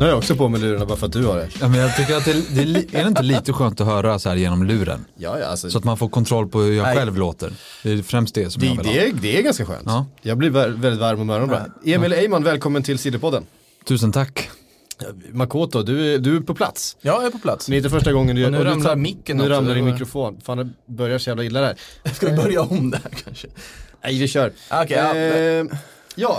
Nu har jag också på mig lurarna bara för att du har det. Ja, men jag tycker att det, det är, är det inte lite skönt att höra så här genom luren? Ja, ja, alltså, Så att man får kontroll på hur jag Nej. själv låter. Det är främst det som jag det, vill det, ha. är, det är ganska skönt. Ja. Jag blir vä- väldigt varm om öronen. Emil Eyman, välkommen till Sillypodden. Tusen tack. Makoto, du är, du är på plats. Ja, jag är på plats. Det är inte första gången du Och nu och du ramlar tar- micken Nu ramlar din det mikrofon. Fan, det börjar så jävla illa där. Ska vi börja om där kanske? Nej, vi kör. Ja. Eh, ja,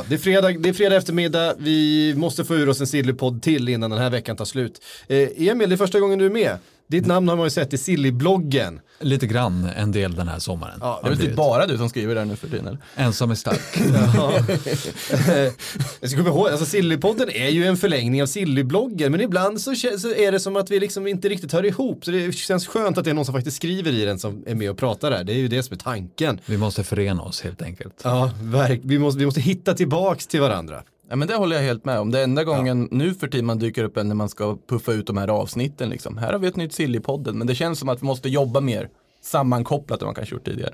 det är, fredag, det är fredag eftermiddag. Vi måste få ur oss en Sillypodd till innan den här veckan tar slut. Eh, Emil, det är första gången du är med. Ditt namn har man ju sett i Sillybloggen. Lite grann en del den här sommaren. Ja, Det är väl typ bara du som skriver där nu för tiden? Ensam är stark. Jag ska komma ihåg, alltså Sillypodden är ju en förlängning av Sillybloggen, men ibland så, så är det som att vi liksom inte riktigt hör ihop. Så det känns skönt att det är någon som faktiskt skriver i den som är med och pratar där. Det är ju det som är tanken. Vi måste förena oss helt enkelt. Ja, verk, vi, måste, vi måste hitta tillbaks till varandra. Ja men det håller jag helt med om. Det är enda gången nu för tiden man dyker upp en när man ska puffa ut de här avsnitten liksom. Här har vi ett nytt Sillypodden, men det känns som att vi måste jobba mer sammankopplat än man kanske gjort tidigare.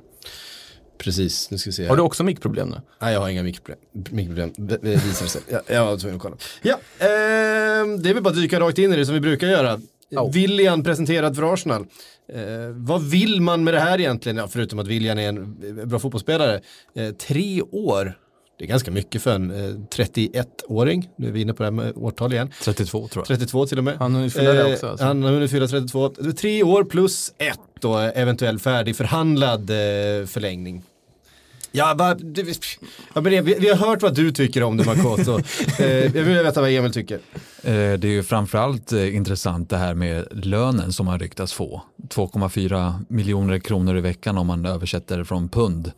Precis, nu ska vi se. här. Har du också mickproblem nu? Nej, jag har inga mikroproblem. mikroproblem. Det visar sig. Jag, jag var tvungen att kolla. Ja, ehm, det är väl bara att dyka rakt in i det som vi brukar göra. Ja. William presenterad för Arsenal. Eh, vad vill man med det här egentligen? Ja, förutom att William är en eh, bra fotbollsspelare. Eh, tre år. Det är ganska mycket för en eh, 31-åring. Nu är vi inne på det här med årtal igen. 32 tror jag. 32 till och med. Han har hunnit fylla det Eh, också, alltså. Han har hunnit fylla 32. Tre år plus ett då, eventuell färdigförhandlad eh, förlängning. Ja, va, det, ja, men vi, vi har hört vad du tycker om det Makoto. eh, jag vill veta vad Emil tycker. Eh, Det är ju framförallt eh, intressant det här med lönen som man ryktas få. 2,4 miljoner kronor i veckan om man översätter från pund.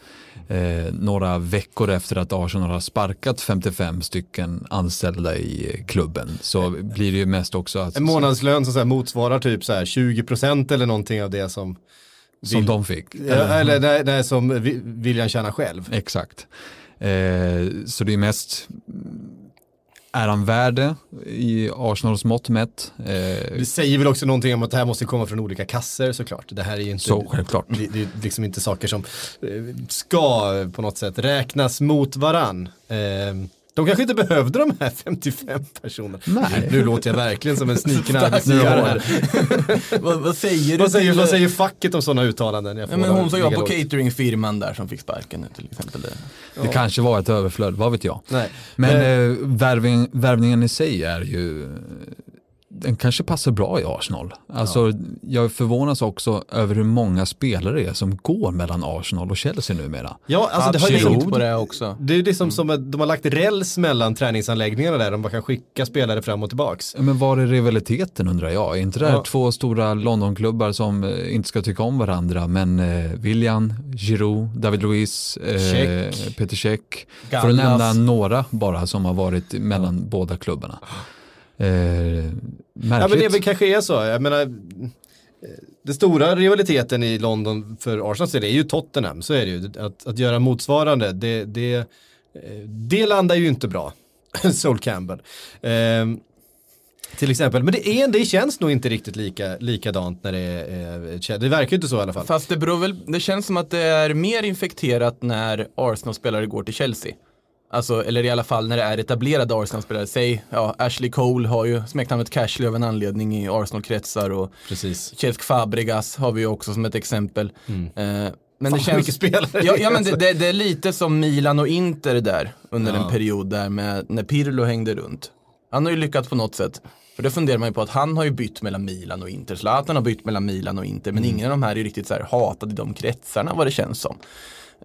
Eh, några veckor efter att Arsenal har sparkat 55 stycken anställda i klubben så blir det ju mest också att, En månadslön som så motsvarar typ så här 20% eller någonting av det som, som de fick. ja, eller nej, nej, som William tjänar själv. Exakt. Eh, så det är mest är han värde i Arsenals mått mätt? Eh, Det säger väl också någonting om att det här måste komma från olika kasser såklart. Det här är ju inte, Så, självklart. Det, det är liksom inte saker som eh, ska på något sätt räknas mot varann. Eh, de kanske inte behövde de här 55 personerna. Nej. Nu låter jag verkligen som en sniken arbetsgivare här. vad, vad säger du Vad säger, vad säger facket om sådana uttalanden? Jag Ja, men hon som jobbar på cateringfirman där som fick sparken nu till exempel. Det. Det kanske var ett överflöd, vad vet jag. Nej. Men Eh, eh, värvning, värvningen i sig är ju, den kanske passar bra i Arsenal. Alltså, Jag förvånas också över hur många spelare det är som går mellan Arsenal och Chelsea numera. Ja, alltså det har ju liksom, på det också. det är liksom som att de har lagt räls mellan träningsanläggningarna där de bara kan skicka spelare fram och tillbaks. Men var är rivaliteten undrar jag? Är inte det här Ja. två stora Londonklubbar som eh, inte ska tycka om varandra men eh, William, Giroud, David Luiz, eh, Check. Peter Check. För att nämna några bara som har varit mellan båda klubbarna. Eh, Ja märkligt. men det väl kanske är så. Jag menar, eh, den stora rivaliteten i London för Arsenals del är ju Tottenham, så är det ju. Att, att göra motsvarande, det, det, eh, det landar ju inte bra. Sol Campbell. Ehm, till exempel, men det, är, det känns nog inte riktigt lika, likadant när det är, eh, det verkar ju inte så i alla fall. Fast det beror väl, det känns som att det är mer infekterat när Arsenal-spelare går till Chelsea. Alltså, eller i alla fall när det är etablerade Arsenal-spelare. Säg, ja, Ashley Cole har ju smeknamnet Cashley av en anledning i Arsenal-kretsar och Precis. Cesc Fabregas har vi ju också som ett exempel. Eh, men Fan, det känns... spelare. Ja, ja men det, det, det är lite som Milan och Inter där under Ja. en period där med när Pirlo hängde runt. Han har ju lyckats på något sätt. För det funderar man ju på att han har ju bytt mellan Milan och Inter. Zlatan har bytt mellan Milan och Inter. Men ingen av de här är ju riktigt så här hatad i de kretsarna vad det känns som.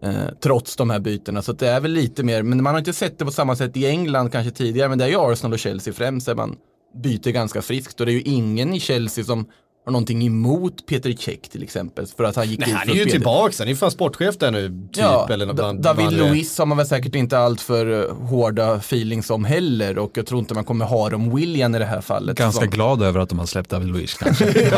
Eh, trots de här bytena. Så att det är väl lite mer, men man har inte sett det på samma sätt i England kanske tidigare. Men det är ju Arsenal och Chelsea främst där man byter ganska friskt. Och det är ju ingen i Chelsea som har någonting emot Peter Cech till exempel. För att han gick Nej, ut han är ju tillbaka, han är ju fan sportchef där nu. Typ, Ja, eller bland- David bland- Luiz har man väl säkert inte allt för eh, hårda feelings om heller och jag tror inte man kommer ha om William i det här fallet. Ganska Som- glad över att de har släppt David Luiz kanske.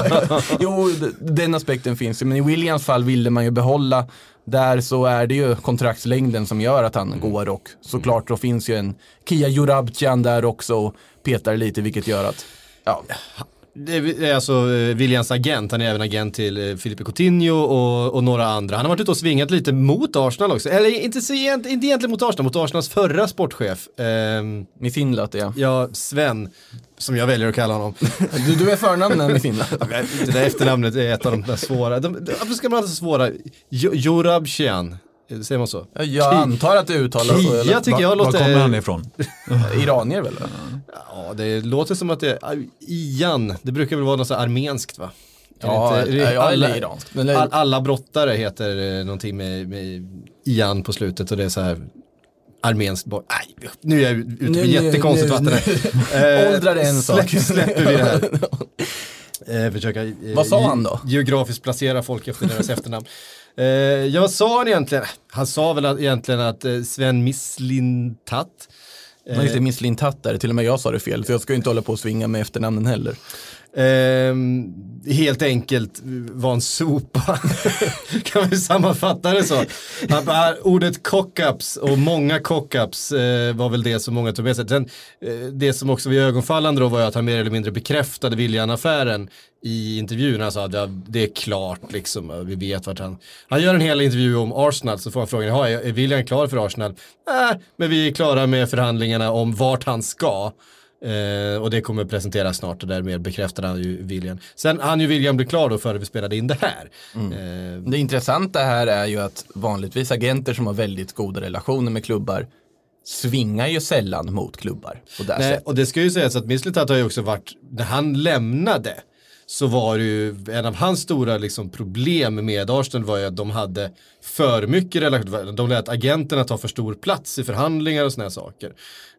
Jo, den aspekten finns ju, men i Williams fall ville man ju behålla. Där så är det ju kontraktslängden som gör att han Mm. går och såklart då finns ju en Kia Jurabcan där också och petar lite vilket gör att Ja, Det är alltså eh, Williams agent, han är även agent till eh, Filipe Coutinho och, och några andra. Han har varit ute och svingat lite mot Arsenal också. Eller inte, egent, inte egentligen mot Arsenal, mot Arsenals förra sportchef. Ehm, med Finland ja. ja, Sven, som jag väljer att kalla honom. Du, du är förnamnen med Finland. det där efternamnet är ett av de där svåra. De, varför ska man så svåra? Jo- Jorabshian, säger man så? Jag antar att det uttalas så. Kia eller? tycker jag Var låter... kommer han ifrån? Iranier väl? Ja, det låter som att det är Ian, det brukar väl vara något så armenskt va? Ja, inte- ja, alla, eller iranskt. Men det- all, alla brottare heter eh, någonting med, med Ian på slutet och det är så här armenskt bo- Nej, nu är jag ute på jättekonstigt nu- vatten här. Eh, Åldrar är en sak. Släpp, släpper vi det här. Eh, försöka eh, Vad sa han då? geografiskt placera folk efter deras efternamn. Eh, ja, vad sa han egentligen? Han sa väl att, egentligen att eh, Sven Mislintat Man just det, Miss Lintatt där, till och med jag sa det fel. Så jag ska ju inte hålla på och svinga med efternamnen heller. Eh, helt enkelt var en sopa. kan vi sammanfatta det så? Han ordet cock-ups och många cock-ups eh, var väl det som många tog med sig. Sen, eh, det som också var ögonfallande då var ju att han mer eller mindre bekräftade William-affären i intervjun. Han sa att det är klart liksom, vi vet vart han... Han gör en hel intervju om Arsenal så får han frågan, är är William klar för Arsenal? Nej, men vi är klara med förhandlingarna om vart han ska. Eh, och det kommer presenteras snart och därmed bekräftade han ju William. Sen han ju William bli klar då före vi spelade in det här. Eh, Det intressanta här är ju att vanligtvis agenter som har väldigt goda relationer med klubbar svingar ju sällan mot klubbar på det nej, sättet. och det ska ju sägas att Mislitat har ju också varit, när han lämnade så var det ju en av hans stora liksom, problem med Arsenal var ju att de hade för mycket relationer. De lät agenterna ta för stor plats i förhandlingar och sådana saker.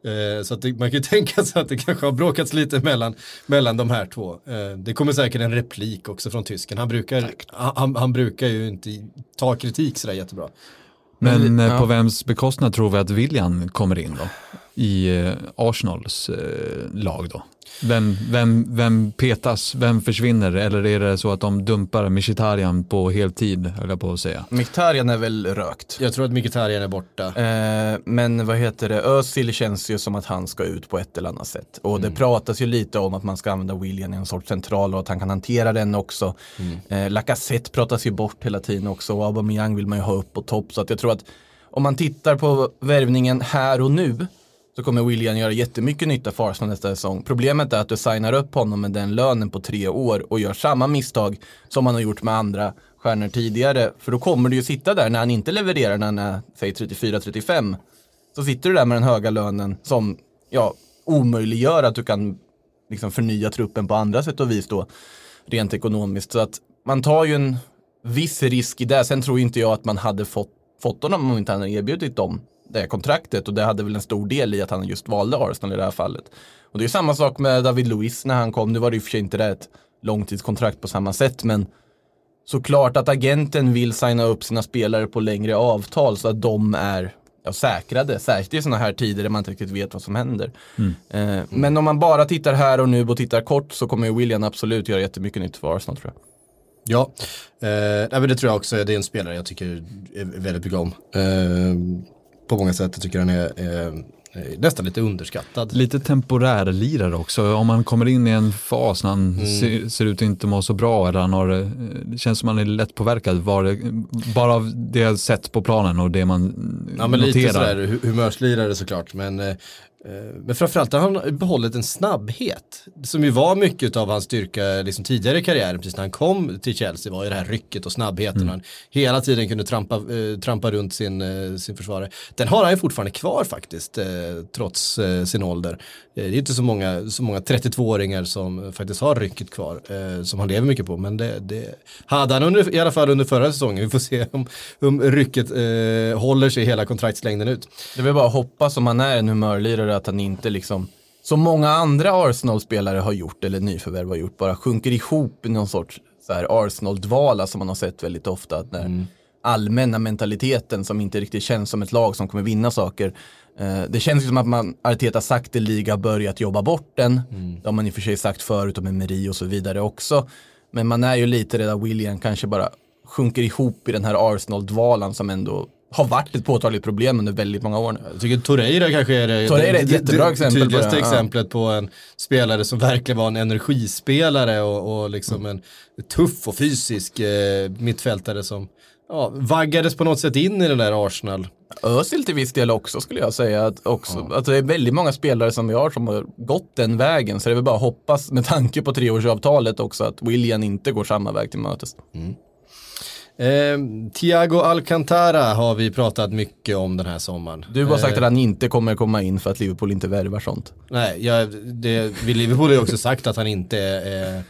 Eh, så att det, man kan ju tänka sig att det kanske har bråkats lite mellan, mellan de här två. Eh, det kommer säkert en replik också från tysken. Han brukar, han, han brukar ju inte ta kritik sådär jättebra. Men eh, ja. på vems bekostnad tror vi att William kommer in då? I eh, Arsenals eh, lag då? Vem, vem, vem petas, vem försvinner eller är det så att de dumpar Mkhitaryan på heltid, höll jag på att säga. Mkhitaryan är väl rökt. Jag tror att Mkhitaryan är borta. Eh, men vad heter det, Özil känns ju som att han ska ut på ett eller annat sätt. Och Mm. det pratas ju lite om att man ska använda William i en sorts central och att han kan hantera den också. Mm. Eh, Lacazette pratas ju bort hela tiden också och Aubameyang vill man ju ha upp på topp. Så att jag tror att om man tittar på värvningen här och nu så kommer William göra jättemycket nytta för Arsenal nästa säsong. Problemet är att du signar upp honom med den lönen på tre år och gör samma misstag som man har gjort med andra stjärnor tidigare. För då kommer du ju sitta där när han inte levererar när han är, säg 34-35. Så sitter du där med den höga lönen som ja, omöjliggör att du kan liksom förnya truppen på andra sätt och vis då rent ekonomiskt. Så att man tar ju en viss risk i det. Sen tror inte jag att man hade fått, fått honom om inte han hade erbjudit dem det kontraktet och det hade väl en stor del i att han just valde Arsenal i det här fallet. Och det är samma sak med David Luiz när han kom. Nu var det i och för sig inte det ett långtidskontrakt på samma sätt men såklart att agenten vill signa upp sina spelare på längre avtal så att de är ja, säkrade, särskilt i sådana här tider där man inte riktigt vet vad som händer. Eh, men om man bara tittar här och nu och tittar kort så kommer William absolut göra jättemycket nytt för Arsenal tror jag. Ja, eh, nej, men det tror jag också. Det är en spelare jag tycker är väldigt mycket om. Eh, på många sätt. Jag tycker han är, är, är nästan lite underskattad. Lite temporär lirare också. Om man kommer in i en fas när han ser, ser ut att inte må så bra eller han har, eh, det känns som han är lätt påverkad var bara av det jag sett på planen och det man Ja men lite noterar. sådär hu- humörslirare såklart. Men, eh, eh, men framförallt har han behållit en snabbhet. Som ju var mycket av hans styrka liksom tidigare i karriären. Precis när han kom till Chelsea var ju det här rycket och snabbheten. Han hela tiden kunde trampa, eh, trampa runt sin, eh, sin försvarare. Den har han ju fortfarande kvar faktiskt. Eh, trots eh, sin ålder. Eh, det är inte så många, så många 32-åringar som faktiskt har rycket kvar. Eh, som han lever mycket på. Men det, det hade han under, i alla fall under förra säsongen. Vi får se om, om rycket eh, håller sig hela kontraktslängden ut. Det vill bara hoppas om han är en humörlirare att han inte liksom som många andra Arsenal-spelare har gjort eller nyförvärv har gjort, bara sjunker ihop i någon sorts Arsenal-dvala som man har sett väldigt ofta. Att när allmänna mentaliteten som inte riktigt känns som ett lag som kommer vinna saker. Eh, det känns ju som att man, Arteta sakteliga har börjat jobba bort den. Det har man i och för sig sagt förut om Emery och så vidare också. Men man är ju lite rädd att William kanske bara sjunker ihop i den här Arsenal-dvalan som ändå har varit ett påtagligt problem under väldigt många år nu. Jag tycker Torreira kanske är det, Torreira är ett jättebra exempel på tydligaste det, ja. exemplet på en spelare som verkligen var en energispelare och, och liksom Mm. en tuff och fysisk eh, mittfältare som ja, vaggades på något sätt in i den där Arsenal. Özil till viss del också skulle jag säga. Att, också, att det är väldigt många spelare som vi har som har gått den vägen. Så det är väl bara att hoppas med tanke på treårsavtalet också att William inte går samma väg till mötes. Eh, Thiago Alcantara har vi pratat mycket om den här sommaren. Du har sagt Eh, att han inte kommer komma in för att Liverpool inte värvar sånt. Nej, jag, det, Liverpool har ju också sagt att han inte är,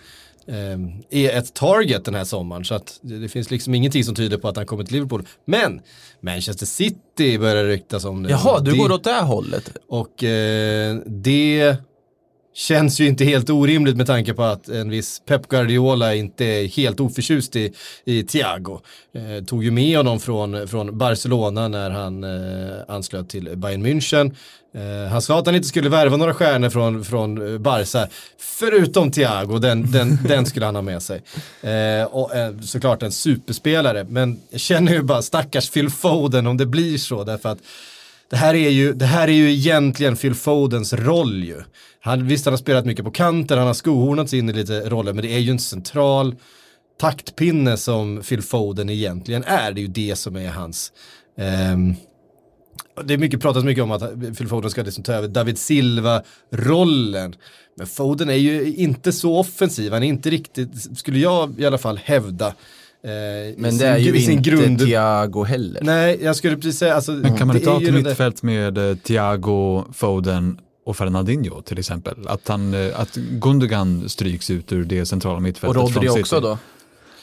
eh, är ett target den här sommaren. Så att det, det finns liksom ingenting som tyder på att han kommer till Liverpool. Men Manchester City börjar ryktas om nu. Jaha, du det, går åt det hållet. Och eh, det känns ju inte helt orimligt med tanke på att en viss Pep Guardiola inte är helt oförtjust i, i Thiago. Eh, tog ju med honom från, från Barcelona när han eh, anslöt till Bayern München. Eh, han sa att han inte skulle värva några stjärnor från, från Barca, förutom Thiago, den, den, den skulle han ha med sig. Eh, och eh, såklart en superspelare, men jag känner ju bara stackars Phil Foden om det blir så, därför att det här, är ju, det här är ju egentligen Phil Fodens roll ju. Han, visst han har spelat mycket på kanten, han har skohornats in i lite roller, men det är ju en central taktpinne som Phil Foden egentligen är. Det är ju det som är hans... Um, det är mycket pratas mycket om att Phil Foden ska liksom ta över David Silva-rollen. Men Foden är ju inte så offensiv, han är inte riktigt, skulle jag i alla fall hävda eh, Men det är ju sin inte grund- Thiago heller. Nej, jag skulle precis säga, alltså, Men kan man det inte är ha ju ett mittfält med eh, Thiago, Foden och Fernandinho till exempel? Att, han, eh, att Gundogan stryks ut ur det centrala Och mittfältet Rodri från City. också då.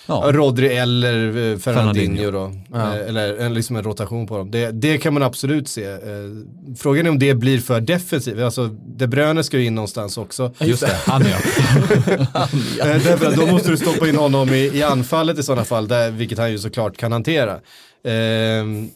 Ja, Rodri eller Fernandinho, Fernandinho. då. Ja. Eh, Eller en, liksom en rotation på dem. Det, det kan man absolut se. Eh, Frågan är om det blir för defensivt. Alltså, De Bruyne ska ju in någonstans också. just det, han ja. Eh, Därför att då måste du stoppa in honom i, i anfallet i sådana fall, där, vilket han ju såklart kan hantera. Ehm,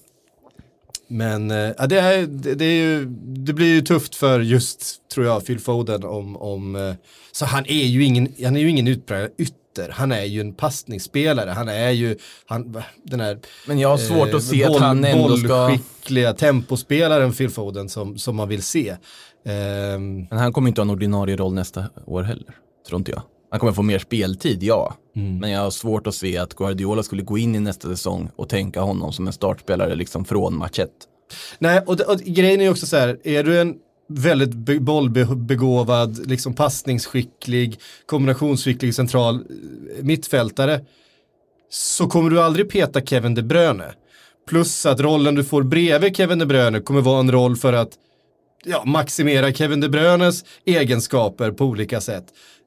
men eh, ja, det, är, det, det, är ju, det blir ju tufft för just, tror jag, Phil Foden om, om eh, så han är ju ingen, han är ju ingen utpräglad ytter, han är ju en passningsspelare, han är ju, han, den här Men jag har svårt eh, att se att boll- han ändå ska... bollskickliga tempospelaren Phil Foden som, som man vill se. Ehm, Men han kommer inte ha en ordinarie roll nästa år heller, tror inte jag. Han kommer få mer speltid, ja. Men jag har svårt att se att Guardiola skulle gå in i nästa säsong och tänka honom som en startspelare liksom från match ett. Nej, och, och grejen är också så här, är du en väldigt be, bollbegåvad, liksom passningsskicklig, kombinationsskicklig central eh, mittfältare så kommer du aldrig peta Kevin De Bruyne. Plus att rollen du får bredvid Kevin De Bruyne kommer vara en roll för att ja, maximera Kevin De Bruynes egenskaper på olika sätt.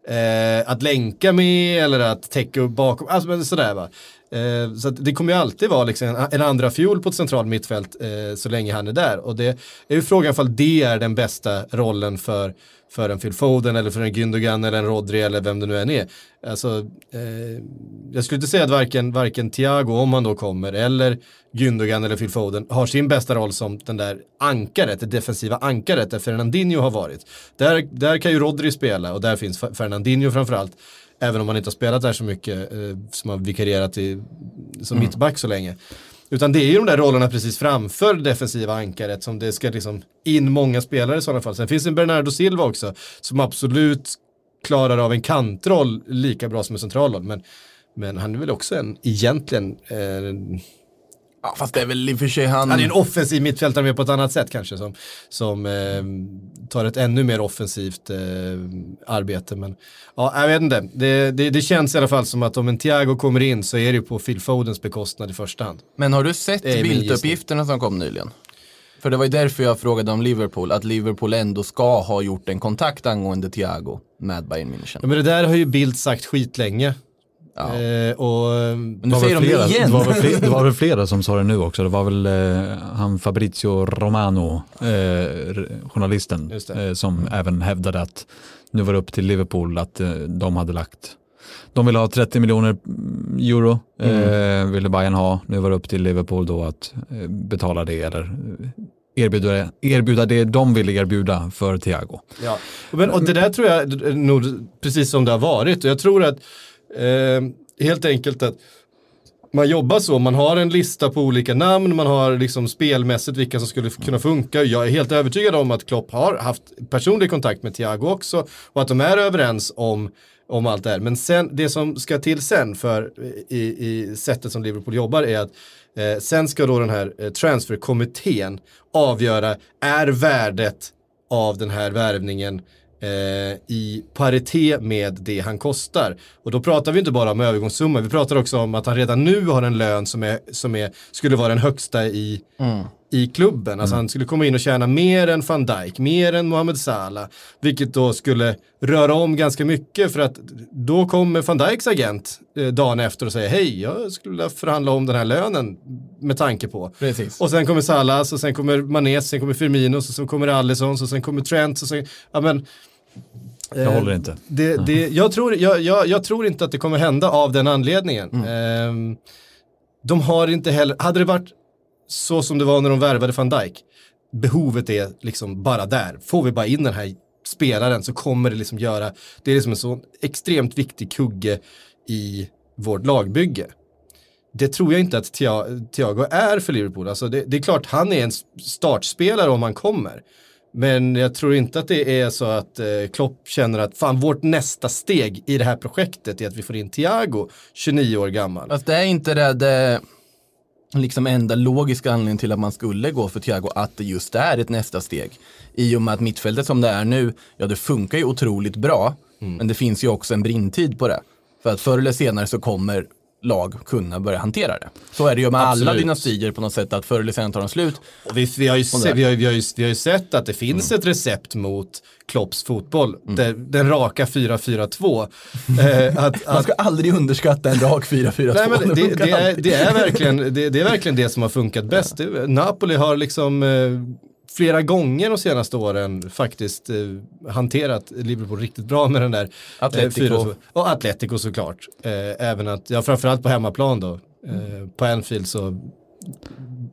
Eh, att länka med eller att täcka upp bakom, alltså men sådär va. Eh, så att det kommer ju alltid vara liksom en, en andra fjol på ett centralt mittfält eh, så länge han är där. Och det är ju frågan ifall det är den bästa rollen för, för en Phil Foden eller för en Gündogan eller en Rodri eller vem det nu än är. Alltså, eh, jag skulle inte säga att varken, varken Thiago, om han då kommer, eller Gündogan eller Phil Foden har sin bästa roll som den där ankaret, det defensiva ankaret där Fernandinho har varit. Där, där kan ju Rodri spela och där finns Fernandinho framförallt. Även om han inte har spelat där så mycket, eh, som har vikarierat i, som mittback så länge. Utan det är ju de där rollerna precis framför defensiva ankaret som det ska liksom in många spelare i sådana fall. Sen finns det en Bernardo Silva också som absolut klarar av en kantroll lika bra som en central roll. Men, men han är väl också en, egentligen, eh, Ja, fast det är väl i och för sig han... han är en offensiv mittfältare med på ett annat sätt kanske som, som eh, tar ett ännu mer offensivt eh, arbete. Men ja, jag vet inte, det, det, det känns i alla fall som att om en Thiago kommer in så är det på Phil Fodens bekostnad i första hand. Men har du sett bilduppgifterna som kom nyligen? För det var ju därför jag frågade om Liverpool, att Liverpool ändå ska ha gjort en kontakt angående Thiago med Bayern München. Ja, men det där har ju Bildt sagt skitlänge. Ja. Eh, och, Men nu var säger de flera, det igen. Det var, väl flera, det var väl flera som sa det nu också. Det var väl eh, han Fabrizio Romano, eh, journalisten, det. eh, som även hävdade att nu var det upp till Liverpool att eh, de hade lagt de ville ha 30 miljoner mm, euro, eh, ville Bayern ha. Nu var det upp till Liverpool då att eh, betala det eller erbjuda, erbjuda det de ville erbjuda för Thiago. Ja. Men, och det där tror jag nog precis som det har varit. Och jag tror att eh, helt enkelt att man jobbar så, man har en lista på olika namn, man har liksom spelmässigt vilka som skulle kunna funka. Jag är helt övertygad om att Klopp har haft personlig kontakt med Thiago också och att de är överens om, om allt det här. Men sen, det som ska till sen för i, i sättet som Liverpool jobbar är att eh, sen ska då den här eh, transferkommittén avgöra, är värdet av den här värvningen eh, i paritet med det han kostar. Och då pratar vi inte bara om övergångssumma, vi pratar också om att han redan nu har en lön som, är, som är, skulle vara den högsta i, i klubben. Alltså han skulle komma in och tjäna mer än van Dijk, mer än Mohamed Salah, vilket då skulle röra om ganska mycket för att då kommer van Dijks agent eh, dagen efter och säger hej, jag skulle vilja förhandla om den här lönen med tanke på. Precis. Och sen kommer Salas och sen kommer Mané, sen kommer Firmino, så sen kommer Alisson, så sen kommer Trent. Och sen, ja, men, Jag eh, håller inte. Det, det, jag, tror, jag, jag, jag tror inte att det kommer hända av den anledningen. Ehm, de har inte heller, hade det varit så som det var när de värvade van Dijk, behovet är liksom bara där. Får vi bara in den här spelaren så kommer det liksom göra, det är liksom en så extremt viktig kugge i vårt lagbygge. Det tror jag inte att Thia- Thiago är för Liverpool. Alltså det, det är klart, han är en startspelare om han kommer. Men jag tror inte att det är så att eh, Klopp känner att fan vårt nästa steg i det här projektet är att vi får in Thiago, 29 år gammal. Fast det är inte det, det liksom enda logiska anledningen till att man skulle gå för Thiago att det just är ett nästa steg. I och med att mittfältet som det är nu, ja det funkar ju otroligt bra, Mm. men det finns ju också en brintid på det. För att förr eller senare så kommer lag kunna börja hantera det. Så är det ju med alla Absolut. dynastier på något sätt, att förr eller senare tar de slut. Och vi, vi, har ju se, där. vi, har, vi, har ju, vi har ju sett att det finns ett recept mot Klopps fotboll. Mm. Det, den raka 4-4-2. eh, att, Man ska aldrig underskatta en rak 4-4-2. Nej, men det, funkar det, är, det, är verkligen, det, det är verkligen det som har funkat bäst. Det- Napoli har liksom eh, flera gånger de senaste åren faktiskt eh, hanterat Liverpool riktigt bra med den där. Atletico. Eh, 4-2. och Atletico såklart. Eh, även att, ja framförallt på hemmaplan då. Eh, på Anfield så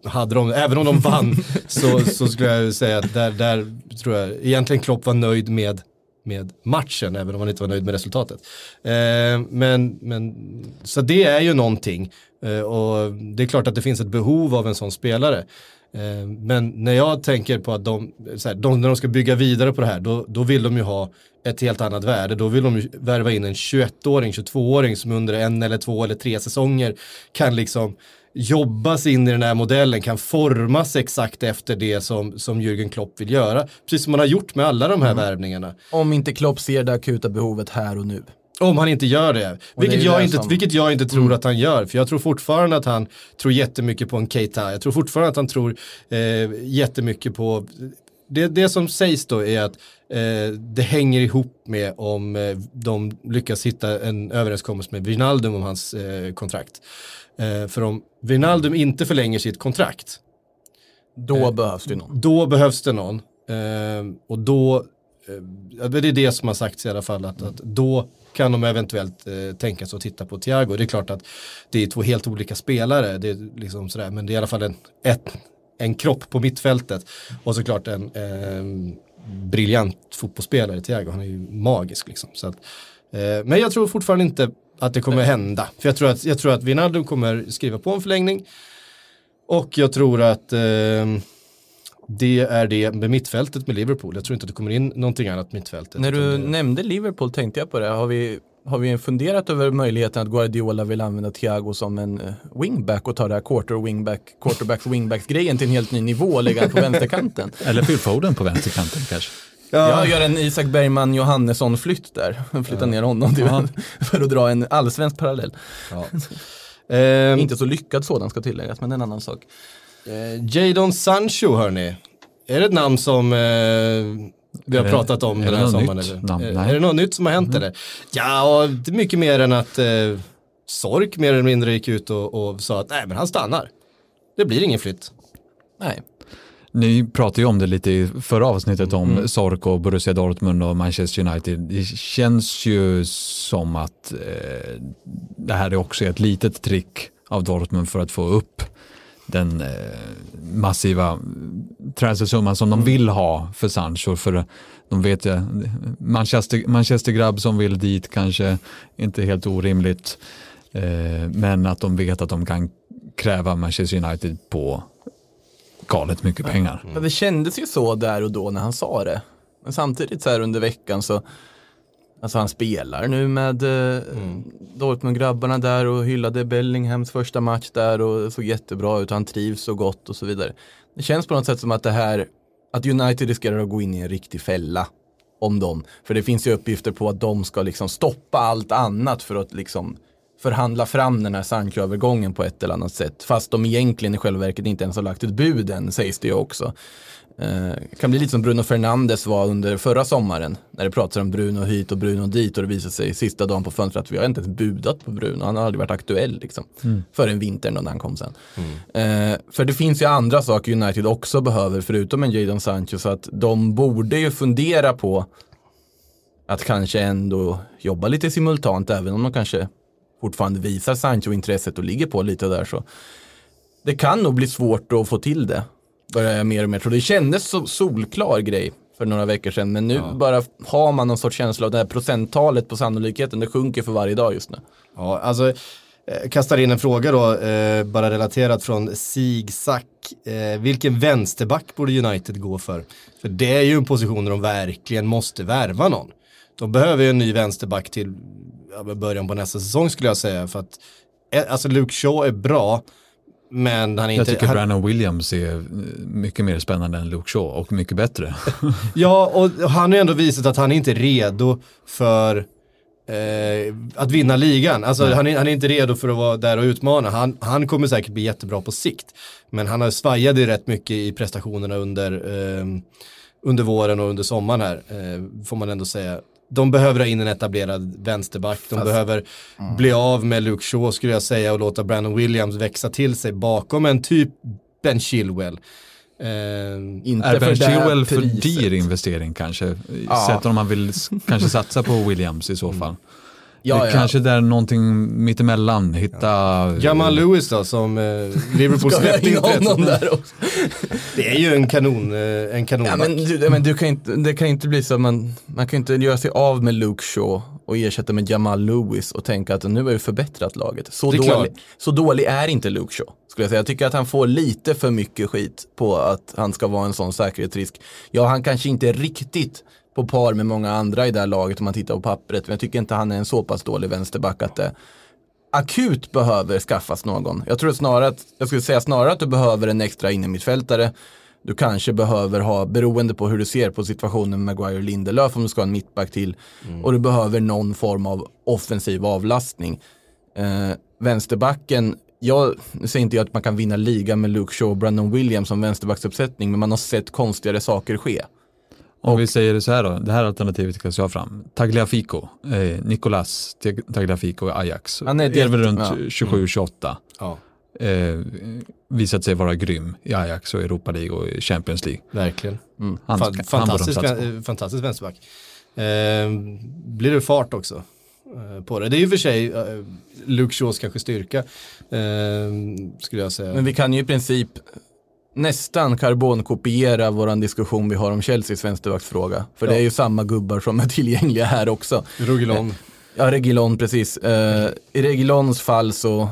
hade de, även om de vann så, så skulle jag säga att där, där tror jag egentligen Klopp var nöjd med med matchen, även om han inte var nöjd med resultatet. Eh, men, men, så det är ju någonting. Eh, och det är klart att det finns ett behov av en sån spelare. Eh, men när jag tänker på att de, här, de, när de ska bygga vidare på det här, då, då vill de ju ha ett helt annat värde. Då vill de ju värva in en 21-åring, 22-åring som under en eller två eller tre säsonger kan liksom jobbas in i den här modellen, kan formas exakt efter det som, som Jürgen Klopp vill göra. Precis som man har gjort med alla de här värvningarna. Om inte Klopp ser det akuta behovet här och nu. Om han inte gör det. Det Vilket ju jag, det inte, som- Mm. vilket jag inte tror att han gör. För jag tror fortfarande att han tror jättemycket på en Keita. Jag tror fortfarande att han tror eh, jättemycket på det, det som sägs då är att eh, det hänger ihop med om eh, de lyckas hitta en överenskommelse med Wijnaldum om hans eh, kontrakt. Eh, för om Wijnaldum inte förlänger sitt kontrakt, Då Eh, behövs det någon. då behövs det någon. Eh, och då, det är det som har sagts i alla fall, att, att då kan de eventuellt eh, tänka sig att titta på Thiago. Det är klart att det är två helt olika spelare, det är liksom sådär, men det är i alla fall en, ett, en kropp på mittfältet. Och såklart en eh, briljant fotbollsspelare, Thiago, han är ju magisk liksom. Så att, eh, men jag tror fortfarande inte att det kommer hända. För jag tror att, jag tror att Wijnaldum kommer skriva på en förlängning. Och jag tror att eh, det är det med mittfältet med Liverpool. Jag tror inte att det kommer in någonting annat mittfältet. När du det- nämnde Liverpool tänkte jag på det. Har vi, har vi funderat över möjligheten att Guardiola vill använda Thiago som en eh, wingback och ta det här quarter wingback, quarterbacks wingbacks grejen till en helt ny nivå och lägga den på vänsterkanten? Eller Phil Foden på vänsterkanten kanske. Jag gör en Isak Bergman Johannesson-flytt där. Flytta ner honom till, för att dra en allsvensk parallell. Ehm, Inte så lyckad sådan ska tilläggas, men en annan sak. Eh, Jadon Sancho hörni. Är det ett namn som eh, vi har Är pratat om är den här sommaren? namn? Eh. Är det något nytt som har hänt eller? Ja, och det är mycket mer än att eh, Sork mer eller mindre gick ut och, och sa att nej men han stannar. Det blir ingen flytt. Nej. Ni pratade ju om det lite i förra avsnittet om Sork och Borussia Dortmund och Manchester United. Det känns ju som att eh, det här är också ett litet trick av Dortmund för att få upp den eh, massiva transfersumman som de vill ha för Sancho. För de vet ju, Manchester, Manchester grabb som vill dit kanske inte helt orimligt. Eh, men att de vet att de kan kräva Manchester United på galet mycket pengar. Men det kändes ju så där och då när han sa det. Men samtidigt så här under veckan så, alltså han spelar nu med eh, Dortmund-grabbarna där och hyllade Bellinghams första match där och såg jättebra ut han trivs så gott och så vidare. Det känns på något sätt som att det här, att United riskerar att gå in i en riktig fälla om dem. För det finns ju uppgifter på att de ska liksom stoppa allt annat för att liksom förhandla fram den här Sancho-övergången på ett eller annat sätt. Fast de egentligen i själva verket inte ens har lagt ett bud än, sägs det ju också. Eh, kan bli lite som Bruno Fernandes var under förra sommaren. När det pratades om Bruno hit och Bruno dit och det visade sig sista dagen på fönstret att vi har inte ens budat på Bruno. Han har aldrig varit aktuell liksom. Förrän vintern då när han kom sen. Eh, för det finns ju andra saker United också behöver förutom en Jadon Sancho. Så att de borde ju fundera på att kanske ändå jobba lite simultant även om de kanske fortfarande visar Sancho-intresset och ligger på lite där så. Det kan nog bli svårt att få till det. Börjar jag mer och mer tro. Det kändes så solklar grej för några veckor sedan. Men nu bara har man någon sorts känsla av det här procenttalet på sannolikheten. Det sjunker för varje dag just nu. Ja, alltså eh, kastar in en fråga då, eh, bara relaterat från Sigsack. Eh, vilken vänsterback borde United gå för? För det är ju en position där de verkligen måste värva någon. De behöver ju en ny vänsterback till ja, början på nästa säsong skulle jag säga. För att, eh, alltså Luke Shaw är bra, men han är Jag inte... tycker han, Brandon Williams är eh, mycket mer spännande än Luke Shaw och mycket bättre. Ja, och han har ju ändå visat att han inte är redo för eh, att vinna ligan. Alltså han är, han är inte redo för att vara där och utmana. Han, han kommer säkert bli jättebra på sikt. Men han har svajade rätt mycket i prestationerna under, eh, under våren och under sommaren här, eh, får man ändå säga. De behöver ha in en etablerad vänsterback. De behöver bli av med Luke Shaw skulle jag säga och låta Brandon Williams växa till sig bakom en typ Ben Chilwell. Eh, Inte är Ben Chilwell för dyr investering kanske? Ja. Sett om man vill kanske satsa på Williams i så fall. Ja, det ja. Kanske där någonting mittemellan, hitta... Jamal Lewis då som eh, Liverpool släppte in honom där också? Det är ju en kanon, eh, en kanonback. Ja, men du, men du kan inte, det kan inte bli så att man, man kan inte göra sig av med Luke Shaw och ersätta med Jamal Lewis och tänka att nu har vi förbättrat laget. Så, dålig, så dålig är inte Luke Shaw. Skulle jag, säga. jag tycker att han får lite för mycket skit på att han ska vara en sån säkerhetsrisk. Ja, han kanske inte är riktigt på par med många andra i det här laget om man tittar på pappret. Men jag tycker inte han är en så pass dålig vänsterback att det akut behöver skaffas någon. Jag tror snarare att, jag skulle säga snarare att du behöver en extra innermittfältare. Du kanske behöver ha, beroende på hur du ser på situationen med Maguire och Lindelöf, om du ska ha en mittback till. Och du behöver någon form av offensiv avlastning. Eh, vänsterbacken, jag säger inte jag att man kan vinna ligan med Luke Shaw och Brandon Williams som vänsterbacksuppsättning, men man har sett konstigare saker ske. Om vi säger det så här då, det här alternativet kan jag ha fram. Tagliafico, eh, Nicolas Tag- Tagliafico i Ajax. Han är är väl runt ja. 27-28. Ja, Eh, visat sig vara grym i Ajax och Europa League och i Champions League. verkligen. Han, Fan, han fantastisk, eh, fantastisk vänsterback. Eh, blir det fart också eh, på det? Det är ju för sig eh, Luke Shaws kanske styrka, eh, skulle jag säga. Men vi kan ju i princip nästan karbonkopiera våran diskussion vi har om Chelseas vänsterbacksfråga. För Ja. det är ju samma gubbar som är tillgängliga här också. Rogilon. Ja, Regilon precis. Eh, I Regilons fall så,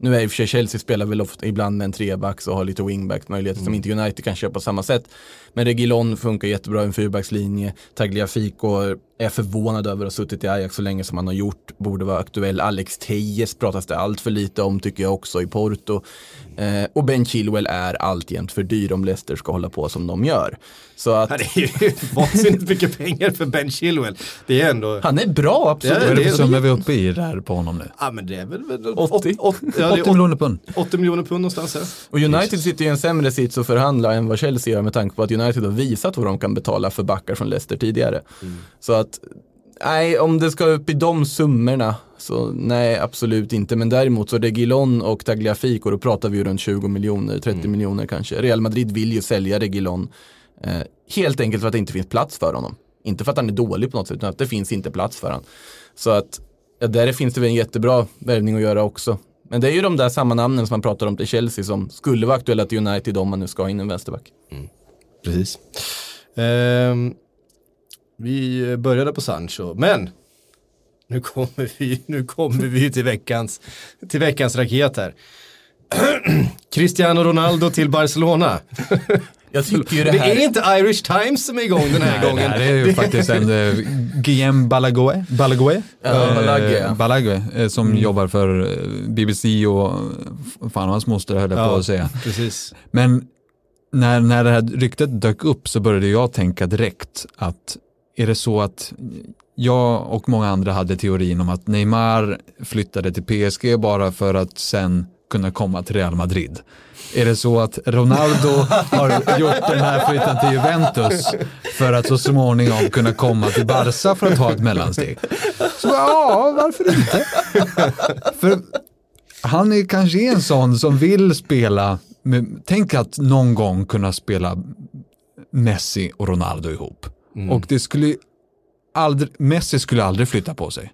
nu är i och för sig Chelsea spelar väl ofta ibland med en trebacks och har lite wingback möjligheter som inte United kan köpa på samma sätt. Men Regilon funkar jättebra i en fyrbackslinje. Tagliafico är förvånad över att ha suttit i Ajax så länge som han har gjort. Borde vara aktuell. Alex Tejes pratas det allt för lite om tycker jag också i Porto. Eh, och Ben Chilwell är alltjämt för dyr om Leicester ska hålla på som de gör. Så att Ja, det är ju vansinnigt mycket pengar för Ben Chilwell. Det är ändå... han är bra, absolut. Vad är det för summa vi är uppe i där på honom nu? Ja men det är väl... väl 80? åt- ja, det 80 är miljoner pund. 80 miljoner pund någonstans. Ja. Och United sitter i en sämre sits att förhandla än vad Chelsea gör med tanke på att United har visat vad de kan betala för backar från Leicester tidigare. Så att, nej, om det ska upp i de summorna Så nej, absolut inte. Men däremot så Regilon och Tagliafico, då pratar vi ju runt 20 miljoner, 30 miljoner kanske. Real Madrid vill ju sälja Regilon. Eh, helt enkelt för att det inte finns plats för honom. Inte för att han är dålig på något sätt, utan att det finns inte plats för honom. Så att ja, där finns det väl en jättebra värvning att göra också. Men det är ju de där samma namnen som man pratar om till Chelsea som skulle vara aktuella till United om man nu ska in en vänsterback. Precis. Ehm, vi började på Sancho, men nu kommer vi, nu kommer vi till, veckans, till veckans raket här. Cristiano Ronaldo till Barcelona. Jag tycker ju det Det här... är inte Irish Times som är igång den här Nej, gången. Det här är ju faktiskt en uh, Guillaume Balague, Balague, Ja, Eh, Balague, ja. Balague eh, som jobbar för eh, BBC och eh, fan hans moster höll jag på att säga. precis. Men när, när det här ryktet dök upp så började jag tänka direkt att är det så att jag och många andra hade teorin om att Neymar flyttade till PSG bara för att sen kunna komma till Real Madrid. Är det så att Ronaldo har gjort den här flytten till Juventus för att så småningom kunna komma till Barca för att ta ett mellansteg? Så ja, varför inte? För han är kanske en sån som vill spela, med, tänk att någon gång kunna spela Messi och Ronaldo ihop. Och det skulle aldrig, Messi skulle aldrig flytta på sig.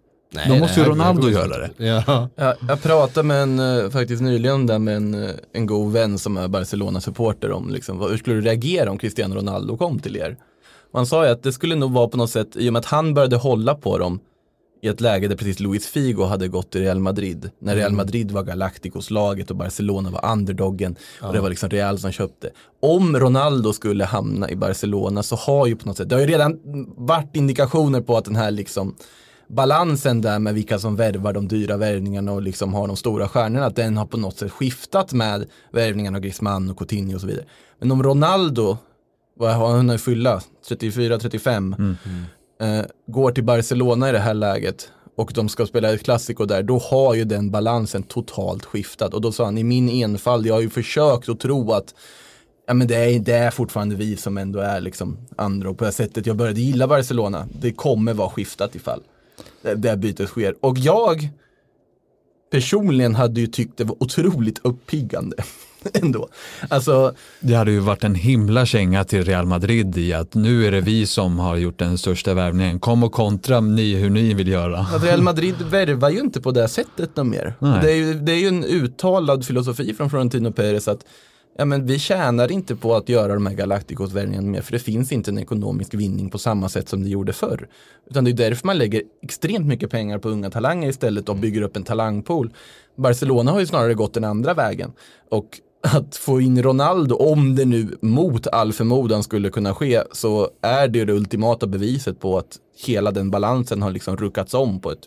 Då måste ju Ronaldo göra det. Ja. Jag, jag pratade med en, eh, faktiskt nyligen där med en, eh, en god vän som är Barcelona-supporter om liksom, hur skulle du reagera om Cristiano Ronaldo kom till er? Han sa ju att det skulle nog vara på något sätt, i och med att han började hålla på dem i ett läge där precis Luis Figo hade gått till Real Madrid. När Real Madrid var Galacticos-laget och Barcelona var underdoggen och det var liksom Real som köpte. Om Ronaldo skulle hamna i Barcelona så har ju på något sätt, det har ju redan varit indikationer på att den här liksom balansen där med vilka som värvar de dyra värvningarna och liksom har de stora stjärnorna, att den har på något sätt skiftat med värvningarna av Griezmann och Coutinho och så vidare. Men om Ronaldo, vad har han att fylla? 34-35, eh, går till Barcelona i det här läget och de ska spela ett klassiko där, då har ju den balansen totalt skiftat. Och då sa han, i min enfald, jag har ju försökt att tro att ja, men det, är, det är fortfarande vi som ändå är liksom andra och på det sättet jag började gilla Barcelona. Det kommer vara skiftat ifall det, det bytet sker. Och jag personligen hade ju tyckt det var otroligt uppiggande ändå. Alltså, Det hade ju varit en himla känga till Real Madrid i att nu är det vi som har gjort den största värvningen. Kom och kontra ni hur ni vill göra. att Real Madrid värvar ju inte på det sättet något mer. Det är, ju, det är ju en uttalad filosofi från Florentino Perez att ja, men vi tjänar inte på att göra de här Galacticos-värvningarna mer för det finns inte en ekonomisk vinning på samma sätt som det gjorde förr. Utan det är därför man lägger extremt mycket pengar på unga talanger istället och bygger upp en talangpool. Barcelona har ju snarare gått den andra vägen. Och att få in Ronaldo, om det nu mot all förmodan skulle kunna ske, så är det det ultimata beviset på att hela den balansen har liksom ruckats om på ett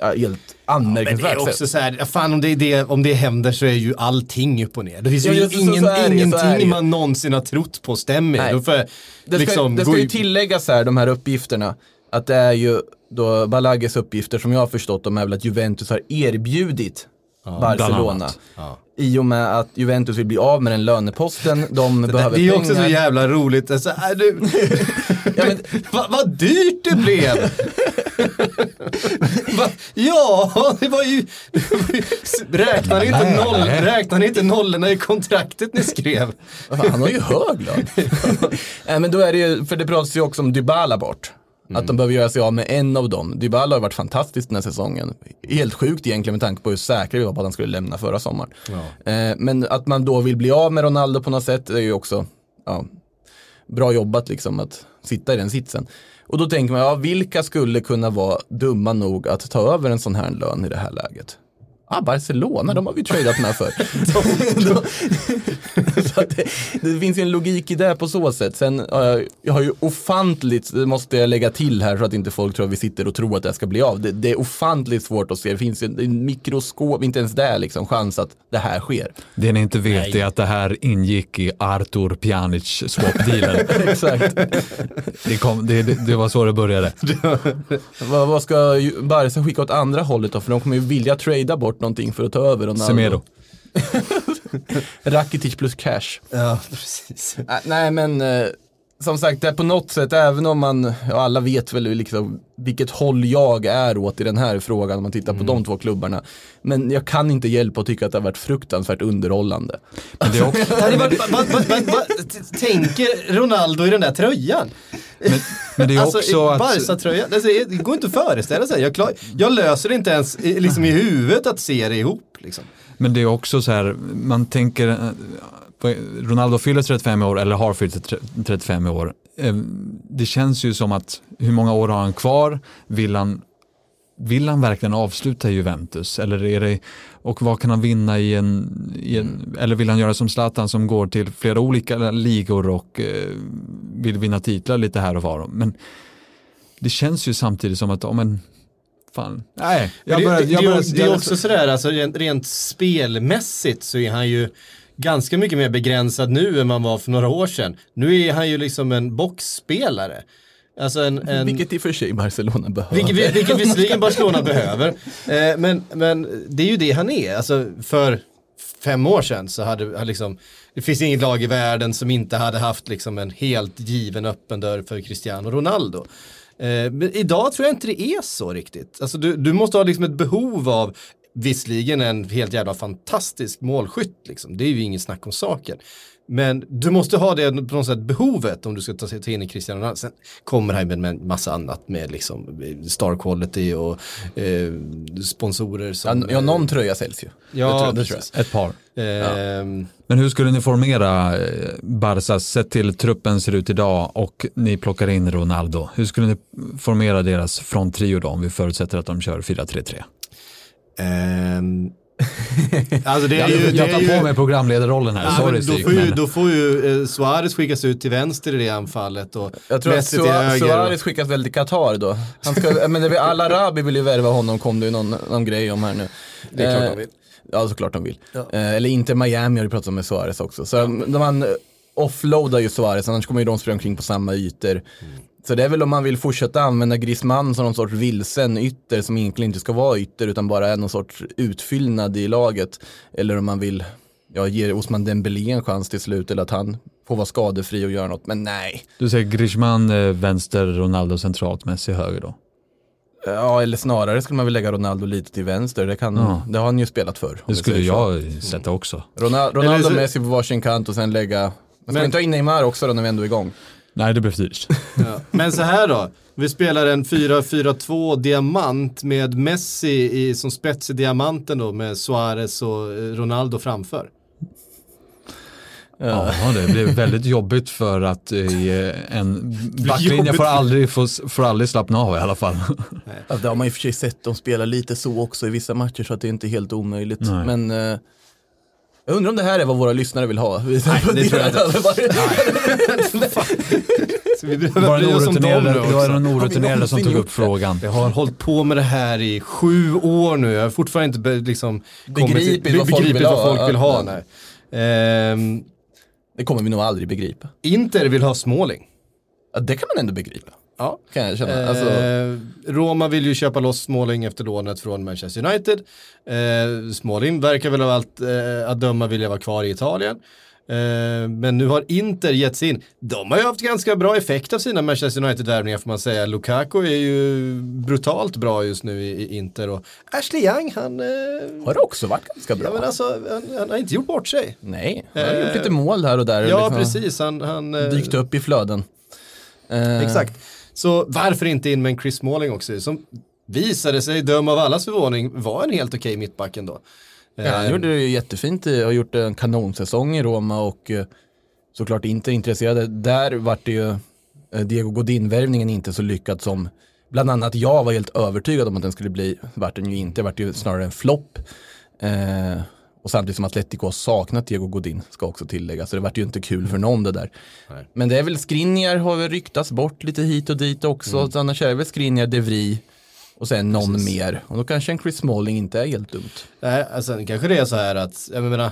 ja, helt det anmärkningsvärt är också sätt. så här, ja, fan om det, det, om det händer så är ju allting upp och ner. Det finns Ja, ju just ingen, så det ju, så det ingenting ju. man någonsin har trott på stämmer. Nej. Då jag Det ska, liksom det gå ska ju i- tilläggas här, de här uppgifterna, att det är ju då Balagues uppgifter som jag har förstått dem är väl att Juventus har erbjudit Barcelona. I och med att Juventus vill bli av med den löneposten, de behöver Det är pengar. också så jävla roligt. Alltså, äh, du, Ja, men- vad, vad dyrt det blev! Va? Ja, det var ju... Räknar ni inte, noll, räknar ni inte nollorna i kontraktet ni skrev? Han har ju hög lön. Nej men då är det ju, för det pratas ju också om Dybala bort. Att de behöver göra sig av med en av dem. Dybala har varit fantastisk den här säsongen. Helt sjukt egentligen med tanke på hur säkra vi var på att han skulle lämna förra sommaren. Eh, men att man då vill bli av med Ronaldo på något sätt är ju också ja, bra jobbat liksom att sitta i den sitsen. Och då tänker man, ja, vilka skulle kunna vara dumma nog att ta över en sån här lön i det här läget? Ah, Barcelona, de har vi tradat med för. så att det, det finns ju en logik i det på så sätt. Sen har jag, jag har ju ofantligt, det måste jag lägga till här så att inte folk tror att vi sitter och tror att det här ska bli av. Det, det är ofantligt svårt att se, det finns ju en, en mikroskop, inte ens det liksom, chans att det här sker. Det ni inte vet är att det här ingick i Artur Pjanic swap-dealen. Exakt. det, kom, det, det, det var så det började. vad, vad ska ju Barca skicka åt andra hållet då? För de kommer ju vilja trada bort någonting för att ta över Ronaldo. Semedo. Rakitic plus cash. Ja, precis. Äh, nej men, eh, som sagt, det är på något sätt, även om man, ja, alla vet väl liksom vilket håll jag är åt i den här frågan om man tittar på de två klubbarna. Men jag kan inte hjälpa att tycka att det har varit fruktansvärt underhållande. Men det också, Tänker Ronaldo i den där tröjan? men, men det är alltså också att... Barca-tröjan, alltså, det går inte att föreställa sig. Jag, klar, jag löser inte ens i- liksom, i huvudet att se det ihop. Liksom. Men det är också så här, man tänker, eh, Ronaldo fyller 35 år eller har fyllt tre- 35 år. Eh, Det känns ju som att, hur många år har han kvar? Vill han, vill han verkligen avsluta Juventus? Eller är det, och vad kan han vinna i en, i en eller vill han göra som Zlatan som går till flera olika ligor och eh, vill vinna titlar lite här och var. Men det känns ju samtidigt som att, ja men, fan, nej. det, börjar- det, det, börjar- är- det är jag- också sådär, alltså, rent, rent spelmässigt så är han ju ganska mycket mer begränsad nu än man var för några år sedan. Nu är han ju liksom en boxspelare. Alltså en, en, Vilket i och för sig Barcelona behöver. Vilket, vilket visserligen Barcelona behöver. Eh, men, men det är ju det han är. Alltså för fem år sedan så hade, hade liksom, det finns inget lag i världen som inte hade haft liksom en helt given öppen dörr för Cristiano Ronaldo. Eh, men idag tror jag inte det är så riktigt. Alltså du, du måste ha liksom ett behov av Visserligen en helt jävla fantastisk målskytt, liksom. det är ju inget snack om saken. Men du måste ha det på något sätt behovet om du ska ta, sig- ta in i Cristiano Ronaldo. Sen kommer han med med en massa annat med liksom star quality och eh, sponsorer som... Ja, ja, någon tröja säljs ju. Ja, det tror, det tror precis. Ett par. Ehm, Men hur skulle ni formera eh, Barca sett till truppen ser ut idag och ni plockar in Ronaldo? Hur skulle ni formera deras fronttrio då om vi förutsätter att de kör 4-3-3? ehm, alltså det är Jag, ju... det jag är tar ju, på mig programledarrollen här, Ja, sorry då, Stig. får ju, men- då får ju eh, Suarez skickas ut till vänster i det anfallet och Jag tror att Messi till Sua- höger. och- Suarez skickas väl till Qatar då. Han ska, men det Al-Arabi vill ju värva honom, kom det ju någon, någon grej om här nu. Det är klart Eh, de vill. Ja, såklart de vill. Eh, eller inte Miami har ju pratat om med Suarez också. Så de- man eh, offloadar ju Suarez, annars kommer ju de springa omkring på samma ytor. Mm. Så det är väl om man vill fortsätta använda Griezmann som någon sorts vilsen ytter som egentligen inte ska vara ytter utan bara är någon sorts utfyllnad i laget. Eller om man vill ja, ge Osman Dembélé en chans till slut eller att han får vara skadefri och göra något. Men nej, Du säger Griezmann eh, vänster, Ronaldo centralt, Messi höger då? Ja, eller snarare skulle man väl lägga Ronaldo lite till vänster. Det, kan, Ja. det har han ju spelat för. Det skulle jag sätta också. Ronaldo, Ronaldo så- Messi på varsin kant och sen lägga... Man ska Men- inte ta in Neymar också då när vi ändå är igång. Nej, det blir för dyrt. Ja. Men så här då, vi spelar en 4-4-2 diamant med Messi i, som spets i diamanten då med Suarez och eh, Ronaldo framför. Ja, det blir väldigt jobbigt för att eh, en backlinje får aldrig, får, får aldrig slappna av i alla fall. Alltså, det har man i och för sig sett, de spelar lite så också i vissa matcher så att det är inte helt omöjligt. Nej. Men eh, jag undrar om det här är vad våra lyssnare vill ha. Nej, det tror jag inte. Så vi Det behöver var bry den oss om dem orutinerade, nu det var också. den orutinerade som tog upp frågan. Jag har hållit på med det här i sju år nu. Jag har fortfarande inte liksom, till- Begripit vad folk begripit vill vad ha. folk vill ha. Ja. Ehm, Det kommer vi nog aldrig begripa. Inter vill ha Småling. Ja, det kan man ändå begripa. Ja. Kan jag känna. Alltså, Eh, Roma vill ju köpa loss Småling efter lånet från Manchester United. Eh, Småling verkar väl av allt eh, att döma vilja vara kvar i Italien. Eh, men nu har Inter gett sig in. De har ju haft ganska bra effekt av sina Manchester United-värvningar får man säga. Lukaku är ju brutalt bra just nu i, i Inter och Ashley Young han, eh, har också varit ganska bra. ja, men alltså, han, han har inte gjort bort sig. Nej, han har Eh, gjort lite mål här och där. Ja, liksom. precis. Han, han, eh, Dykt upp i flöden. Eh, Exakt. Så varför inte in med en Chris Smalling också, som visade sig, döm av allas förvåning, var en helt okej mittback ändå. Ja, han Eh, gjorde det ju jättefint, i- har gjort en kanonsäsong i Roma och eh, såklart inte intresserade. Där vart det ju eh, Diego Godin-värvningen inte så lyckad som bland annat jag var helt övertygad om att den skulle bli. Vart den ju inte, vart det ju snarare en flopp. Eh, och samtidigt som Atletico har saknat Diego Godin, ska också tilläggas. Så det vart ju inte kul för någon det där. Nej. Men det är väl Skriniar har väl ryktats bort lite hit och dit också. Mm. Så annars är det väl Skriniar, De Vries och sen någon mer. Och då kanske en Chris Smalling inte är helt dumt. Nej, alltså, kanske det är så här att, jag menar,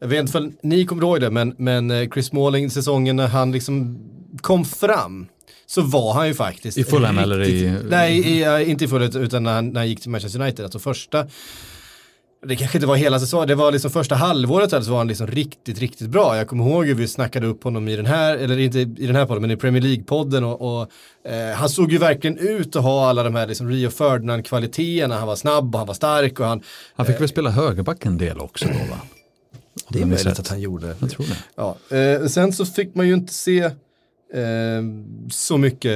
jag vet inte om ni kommer ihåg det, men, men eh, Chris Smalling, säsongen när han liksom kom fram, så var han ju faktiskt I Fulham eller i- Nej, i, eh, inte i Fulham, utan när han, när han gick till Manchester United, alltså första det kanske inte var hela säsongen, det var liksom första halvåret så var han liksom riktigt, riktigt bra. Jag kommer ihåg hur vi snackade upp honom i den här, eller inte i den här podden, men i Premier League-podden och, och eh, han såg ju verkligen ut att ha alla de här liksom Rio Ferdinand-kvaliteterna. Han var snabb och han var stark och han, Han fick väl spela högerback en del också då va? det är möjligt rätt. att han gjorde. Jag tror det. Ja, eh, sen så fick man ju inte se eh, så mycket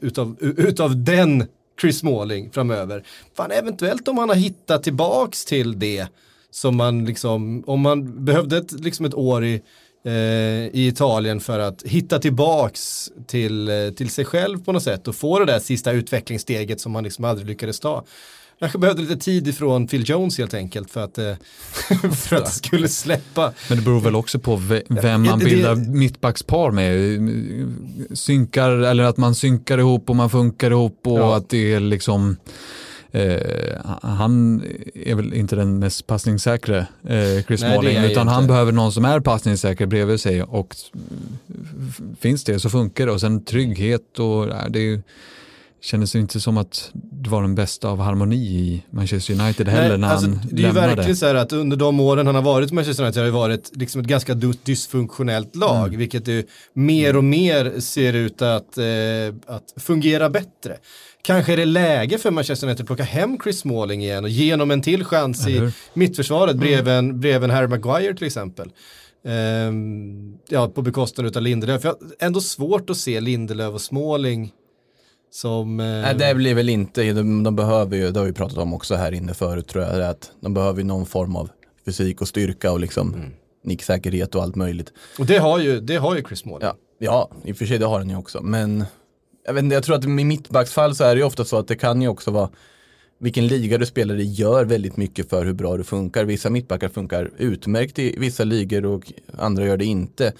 utav, utav den Chris Smalling framöver. Fan, eventuellt om han har hittat tillbaks till det som man liksom, om man behövde ett, liksom ett år i, eh, i Italien för att hitta tillbaks till, eh, till sig själv på något sätt och få det där sista utvecklingssteget som man liksom aldrig lyckades ta. Kanske behövde lite tid ifrån Phil Jones helt enkelt för att, eh, för att det skulle släppa. Men det beror väl också på ve- vem man det- bildar mittbackspar med. Synkar, eller att man synkar ihop och man funkar ihop och Ja. att det är liksom Eh, han är väl inte den mest passningssäkre eh, Chris Nej, han ju utan han inte. behöver någon som är passningssäker bredvid sig och finns det så funkar det och sen trygghet och ja, det är kändes inte som att var den bästa av harmoni i Manchester United heller Nej, när alltså, han det är ju verkligen så här att under de åren han har varit i Manchester United har det varit liksom ett ganska dysfunktionellt lag, Mm. vilket det mer och mer ser ut att, eh, att fungera bättre. Kanske är det läge för Manchester United att plocka hem Chris Smalling igen och ge honom en till chans i mittförsvaret bredvid en, bredvid Harry Maguire till exempel. Ehm, ja, på bekostnad av Lindelöf. För jag har ändå svårt att se Lindelöf och Smalling som... eh, Nej, det blir väl inte, de, de behöver ju, det har vi pratat om också här inne förut tror jag, att de behöver ju någon form av fysik och styrka och liksom nicksäkerhet och allt möjligt. Och det har ju, det har ju Chris Smalling. Ja, ja, i och för sig det har den ju också, men jag, vet inte, jag tror att i mittbacksfall så är det ju ofta så att det kan ju också vara vilken liga du spelar i gör väldigt mycket för hur bra du funkar. Vissa mittbackar funkar utmärkt i vissa ligor och andra gör det inte.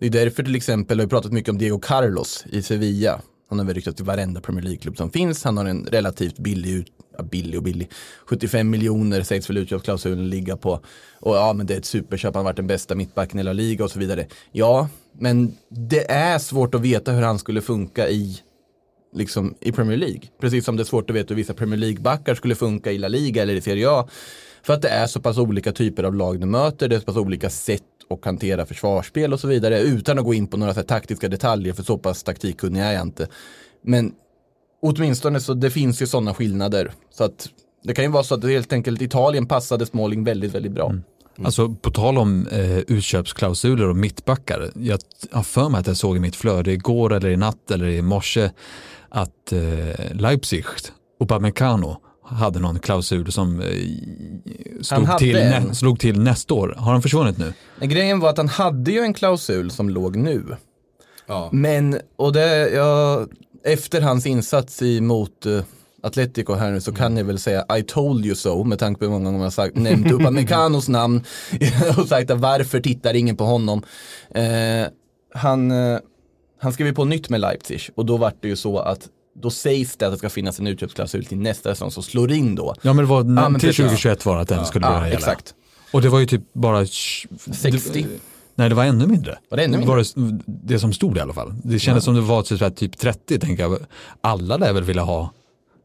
Det är därför till exempel, jag har pratat mycket om Diego Carlos i Sevilla. Han har väl ryktats till varenda Premier League-klubb som finns. Han har en relativt billig, ut, ja, billig och billig, 75 miljoner sägs väl utköpsklausulen ligga på. Och ja, men det är ett superköp, han har varit den bästa mittbacken i La Liga och så vidare. Ja, men det är svårt att veta hur han skulle funka i liksom i Premier League. Precis som det är svårt att veta hur vissa Premier League-backar skulle funka i La Liga eller i Serie A. För att det är så pass olika typer av lag du möter, det är så pass olika sätt och hantera försvarsspel och så vidare. Utan att gå in på några så här taktiska detaljer, för så pass taktikkunnig är jag inte. Men åtminstone så det finns ju sådana skillnader. Så att det kan ju vara så att helt enkelt Italien passade småling väldigt, väldigt bra. Mm. Alltså på tal om eh, utköpsklausuler och mittbackar. Jag har för mig att jag såg i mitt flöde igår eller i natt eller i morse att eh, Leipzig, Upamecano, hade någon klausul som eh, slog, hade till, nä, slog till nästa år. Har han försvunnit nu? Men grejen var att han hade ju en klausul som låg nu. Ja. Men, och det, ja, efter hans insats emot uh, Atletico här nu så kan jag väl säga I told you so med tanke på hur många gånger man har sagt, nämnt Upameccanos namn och sagt att varför tittar ingen på honom. Eh, han, eh, han skrev ju på nytt med Leipzig och då var det ju så att då sägs det att det ska finnas en utköpsklausul till nästa säsong som slår in då. Ja men det var Ja, men till precis. 2021 var det att den skulle börja Ja, gälla. exakt. Och det var ju typ bara... tj- 60. Nej det var ännu mindre. Var det ännu mindre? Var det, det som stod i alla fall. Det kändes som det var typ, så här typ 30 tänker jag. Alla lär väl vilja ha,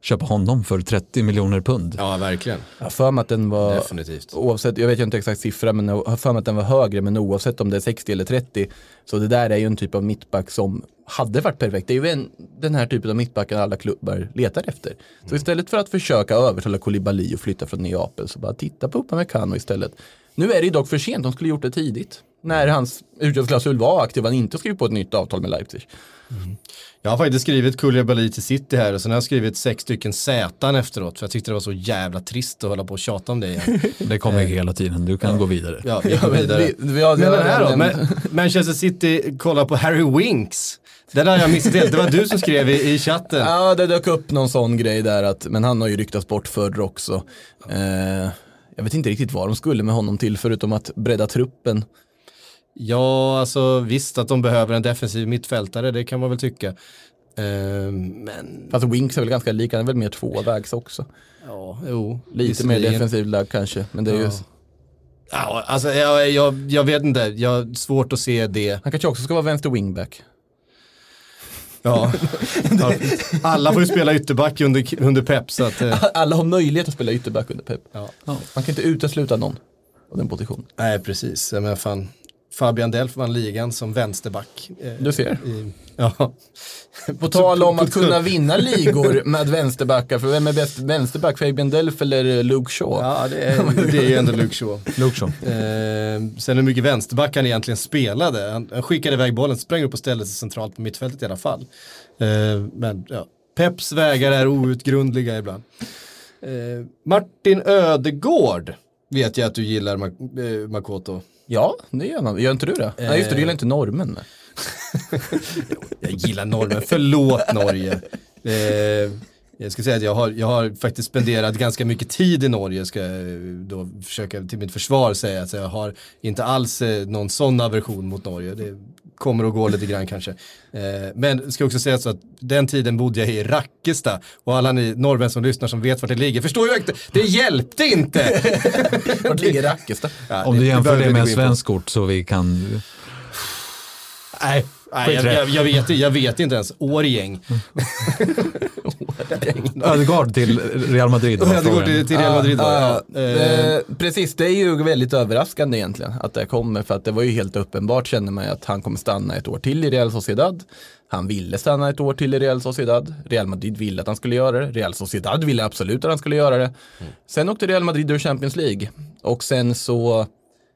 köpa honom för 30 miljoner pund. ja, verkligen. Jag för mig att den var Definitivt. Oavsett, jag vet ju inte exakt siffra men jag har för mig att den var högre men oavsett om det är 60 eller 30 så det där är ju en typ av mittback som hade varit perfekt. Det är ju en, den här typen av mittbackar alla klubbar letar efter. Så istället för att försöka övertala Koulibaly och flytta från Neapel så bara titta på Upamecano istället. Nu är det ju dock för sent, de skulle gjort det tidigt. När hans utköpsklausul var aktiv och han inte skrev på ett nytt avtal med Leipzig. Jag har faktiskt skrivit Koulibaly till City här och sen har jag skrivit sex stycken Z efteråt för jag tyckte det var så jävla trist att hålla på och tjata om det igen. Det kommer ju hela tiden, du kan gå vidare. Ja, vi går vidare. vi- vi har- men den här då, Ma- Manchester City kollar på Harry Winks. Den har jag missat helt, det var du som skrev i, i chatten. Ja, det dök upp någon sån grej där att, men han har ju ryktats bort förr också. Eh, jag vet inte riktigt vad de skulle med honom till förutom att bredda truppen. Ja, alltså visst att de behöver en defensiv mittfältare, det kan man väl tycka. Ehm, men, Fast Winks är väl ganska lik, han är väl mer tvåvägs också. ja, jo. Lite mer defensivt lagd kanske, men det är ju, Ja. Ja, alltså jag, jag, jag vet inte, jag har svårt att se det. han kanske också ska vara vänster wingback. Ja. Alla får ju spela ytterback under, under pepp så att, eh, Alla har möjlighet att spela ytterback under Pep. ja. Man kan inte utesluta någon av den positionen. Nej, precis. Menar, fan, Fabian Delf vann ligan som vänsterback. eh, Du ser. I, ja. På tal om att kunna vinna ligor med vänsterbackar, för vem är bäst vänsterback? Fabian Delf eller Luke Shaw? Ja, det är, det är ju ändå Luke Shaw. Luke Shaw. Eh, sen hur mycket vänsterback han egentligen spelade. Han, han skickade iväg bollen, sprang upp och ställde sig centralt på mittfältet i alla fall. Eh, men ja, Peps vägar är outgrundliga ibland. Eh, Martin Ödegård vet jag att du gillar Mak- eh, Makoto. Ja, det gör man. Gör inte du det? Nej, just det, du gillar inte normen. Jag gillar Norge, förlåt Norge. Eh, jag ska säga att jag har, jag har faktiskt spenderat ganska mycket tid i Norge, ska jag då försöka till mitt försvar säga. att jag har inte alls eh, någon sån aversion mot Norge. Det kommer att gå lite grann kanske. Eh, men ska också säga så att den tiden bodde jag i Rackestad och alla ni norrmän som lyssnar som vet vart det ligger förstår ju inte, det hjälpte inte! Vart ligger Rackestad? Ja, Om du jämför det med en svensk ort så vi kan... Nej, nej jag, jag, jag, vet, jag vet inte ens. Årgäng. Ödegaard till Real Madrid. frågan. till, till Real Madrid då. Ja. Eh, Eh, precis, det är ju väldigt överraskande egentligen att det kommer för att det var ju helt uppenbart känner man att han kommer stanna ett år till i Real Sociedad. Han ville stanna ett år till i Real Sociedad. Real Madrid ville att han skulle göra det. Real Sociedad ville absolut att han skulle göra det. Sen åkte Real Madrid ur Champions League och sen så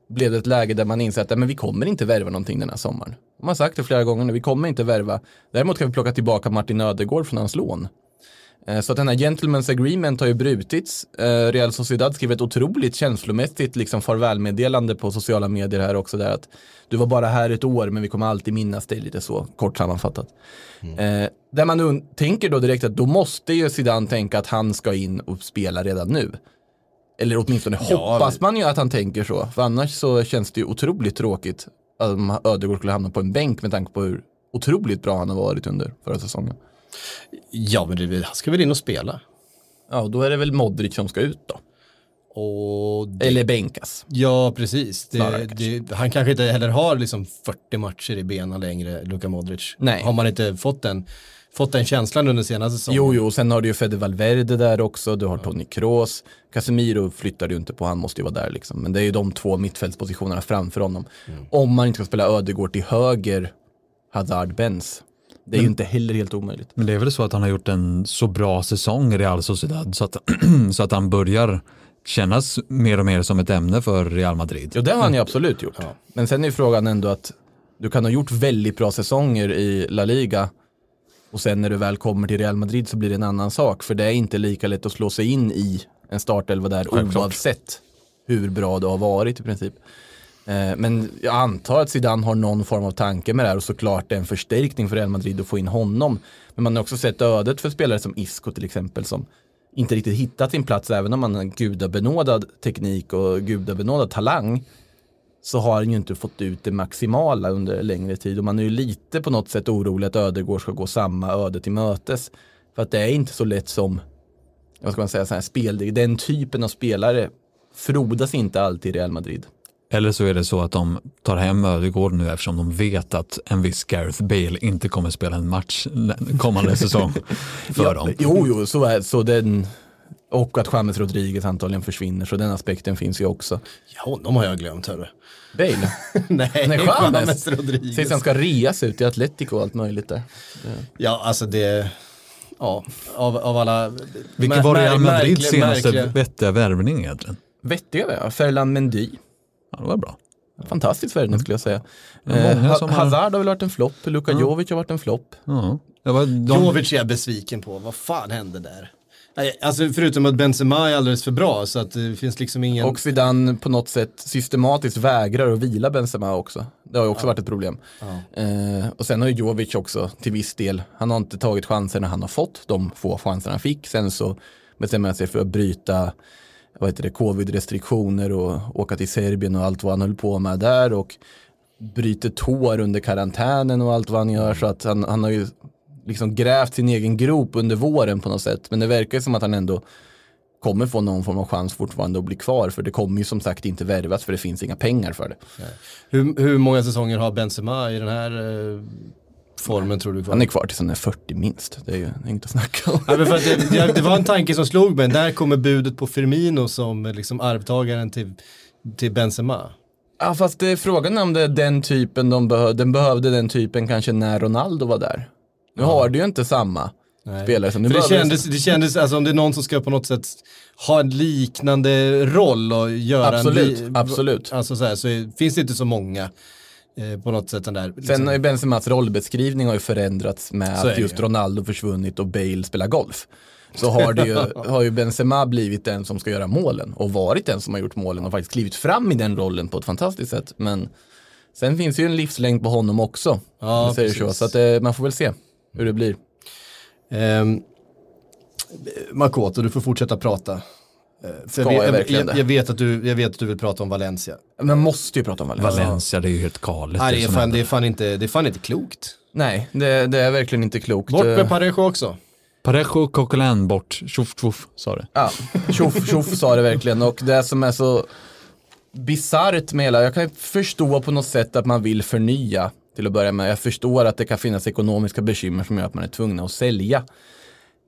blev det ett läge där man insåg att "Nej, men vi kommer inte värva någonting den här sommaren. De har sagt det flera gånger nu, vi kommer inte värva. Däremot kan vi plocka tillbaka Martin Ödegård från hans lån. Eh, Så att den här gentleman's agreement har ju brutits. Eh, Real Sociedad skrev ett otroligt känslomässigt liksom farvälmeddelande på sociala medier här också där att du var bara här ett år men vi kommer alltid minnas dig lite så kort sammanfattat. Eh, där man un- tänker då direkt att då måste ju Zidane tänka att han ska in och spela redan nu. Eller åtminstone Ja, hoppas man ju att han tänker så. För annars så känns det ju otroligt tråkigt om Ödegård skulle hamna på en bänk med tanke på hur otroligt bra han har varit under förra säsongen. Ja, men det, han ska väl in och spela. Ja, då är det väl Modric som ska ut då. Det, Eller bänkas. ja, precis. Snarare Det, det, han kanske inte heller har liksom 40 matcher i benen längre, Luka Modric. Nej. Har man inte fått den, fått den känslan under senaste säsongen? Jo, jo, sen har du ju Fede Valverde där också, du har Toni Kroos. Casemiro flyttar du inte på, han måste ju vara där liksom. Men det är ju de två mittfältspositionerna framför honom. Om man inte ska spela Ödegård till höger, Hazard Benz. Det är ju inte heller helt omöjligt. Men det är väl så att han har gjort en så bra säsong i Real Sociedad så att, så att han börjar kännas mer och mer som ett ämne för Real Madrid. Jo, det har han ju absolut gjort. Men sen är ju frågan ändå att du kan ha gjort väldigt bra säsonger i La Liga och sen när du väl kommer till Real Madrid så blir det en annan sak. För det är inte lika lätt att slå sig in i en startelva där Självklart. oavsett hur bra det har varit i princip. Eh, men jag antar att Zidane har någon form av tanke med det här och såklart det är en förstärkning för Real Madrid att få in honom. Men man har också sett ödet för spelare som Isco till exempel som inte riktigt hittat sin plats även om man har gudabenådad teknik och gudabenådad talang så har han ju inte fått ut det maximala under längre tid och man är ju lite på något sätt orolig att Ödegård ska gå samma öde till mötes. För att det är inte så lätt som, vad ska man säga, så här spel, den typen av spelare frodas inte alltid i Real Madrid. Eller så är det så att de tar hem Ödegård nu eftersom de vet att en viss Gareth Bale inte kommer spela en match kommande säsong för dem. Jo, jo, så är så den och att James Rodriguez antagligen försvinner, så den aspekten finns ju också. Ja, honom har jag glömt, hörru. Bale, Nej, Nej, James. Rodriguez. sägs han ska reas ut i Atletico och allt möjligt där. Ja, alltså det, ja, av, av alla. Vilken var Real Madrids senaste märkliga- vettiga värvning egentligen? Vettiga jag, Ferland Mendy. Ja, det var bra. Fantastiskt värvning skulle jag säga. Eh, har- Hazard har väl varit en flopp, Luka Jovic har varit en flopp. Ja. Var de... Jovic är jag besviken på, vad fan hände där? Alltså förutom att Benzema är alldeles för bra så att det finns liksom ingen... Och Zidane på något sätt systematiskt vägrar att vila Benzema också. Det har ju också varit ett problem. Eh, och sen har ju Jovic också till viss del, han har inte tagit chanserna han har fått, de få chanser han fick. Sen så bestämmer han sig för att bryta vad heter det, covid-restriktioner och åka till Serbien och allt vad han höll på med där och bryter tår under karantänen och allt vad han gör så att han, han har ju liksom grävt sin egen grop under våren på något sätt. Men det verkar som att han ändå kommer få någon form av chans fortfarande att bli kvar för det kommer ju som sagt inte värvas för det finns inga pengar för det. hur, hur många säsonger har Benzema i den här eh, toppformen tror du kvar? Han är kvar tills han är 40 minst. Det är ju inget att snacka om. Ja, men för att det, det, det var en tanke som slog mig, där kommer budet på Firmino som liksom arvtagaren till, till Benzema. Ja, fast det är frågan om det är den typen de behövde. Den behövde den typen kanske när Ronaldo var där. Nu har du ju inte samma Nej. spelare som det behöver- kändes, det kändes, alltså om det är någon som ska på något sätt ha en liknande roll och göra Absolut, en... li- absolut. Alltså så här, så finns det inte så många eh, på något sätt den där... Sen liksom- har ju Benzemas rollbeskrivning har ju förändrats med att just ju. Ronaldo försvunnit och Bale spelar golf. Så har, det ju, har ju Benzema blivit den som ska göra målen och varit den som har gjort målen och faktiskt klivit fram i den rollen på ett fantastiskt sätt. Men sen finns ju en livslängd på honom också. Ja, säger så. precis. så att, eh, man får väl se hur det blir. Ehm, Makoto, du får fortsätta prata. Eh, för jag, jag verkligen jag, jag, vet att du, jag vet att du vill prata om Valencia. Men man måste ju prata om Valencia. Valencia, det är ju helt galet. Nej, det är, fan, det, är fan inte, det är fan inte klokt. Nej, det, det är verkligen inte klokt. Bort Eh, med Parejo också. Parejo och Coquelin bort, tjoff tjoff sa det. Ja, tjoff tjoff sa det verkligen och det som är så bisarrt med hela, jag kan förstå på något sätt att man vill förnya till att börja med. Jag förstår att det kan finnas ekonomiska bekymmer som gör att man är tvungna att sälja.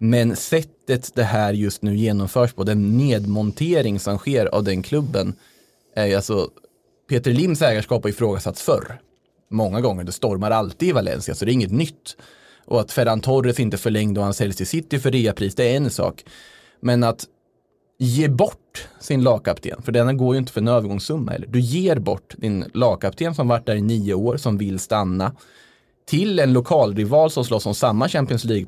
Men sättet det här just nu genomförs på, den nedmontering som sker av den klubben, är ju alltså, Peter Lims ägarskap har ifrågasatts förr. Många gånger, det stormar alltid i Valencia, så det är inget nytt. Och att Ferran Torres inte förlängde och han säljs till City för reapris, det är en sak. Men att ge bort sin lagkapten, för denna går ju inte för en övergångssumma heller. Du ger bort din lagkapten som varit där i nio år, som vill stanna, till en lokalrival som slåss om samma Champions League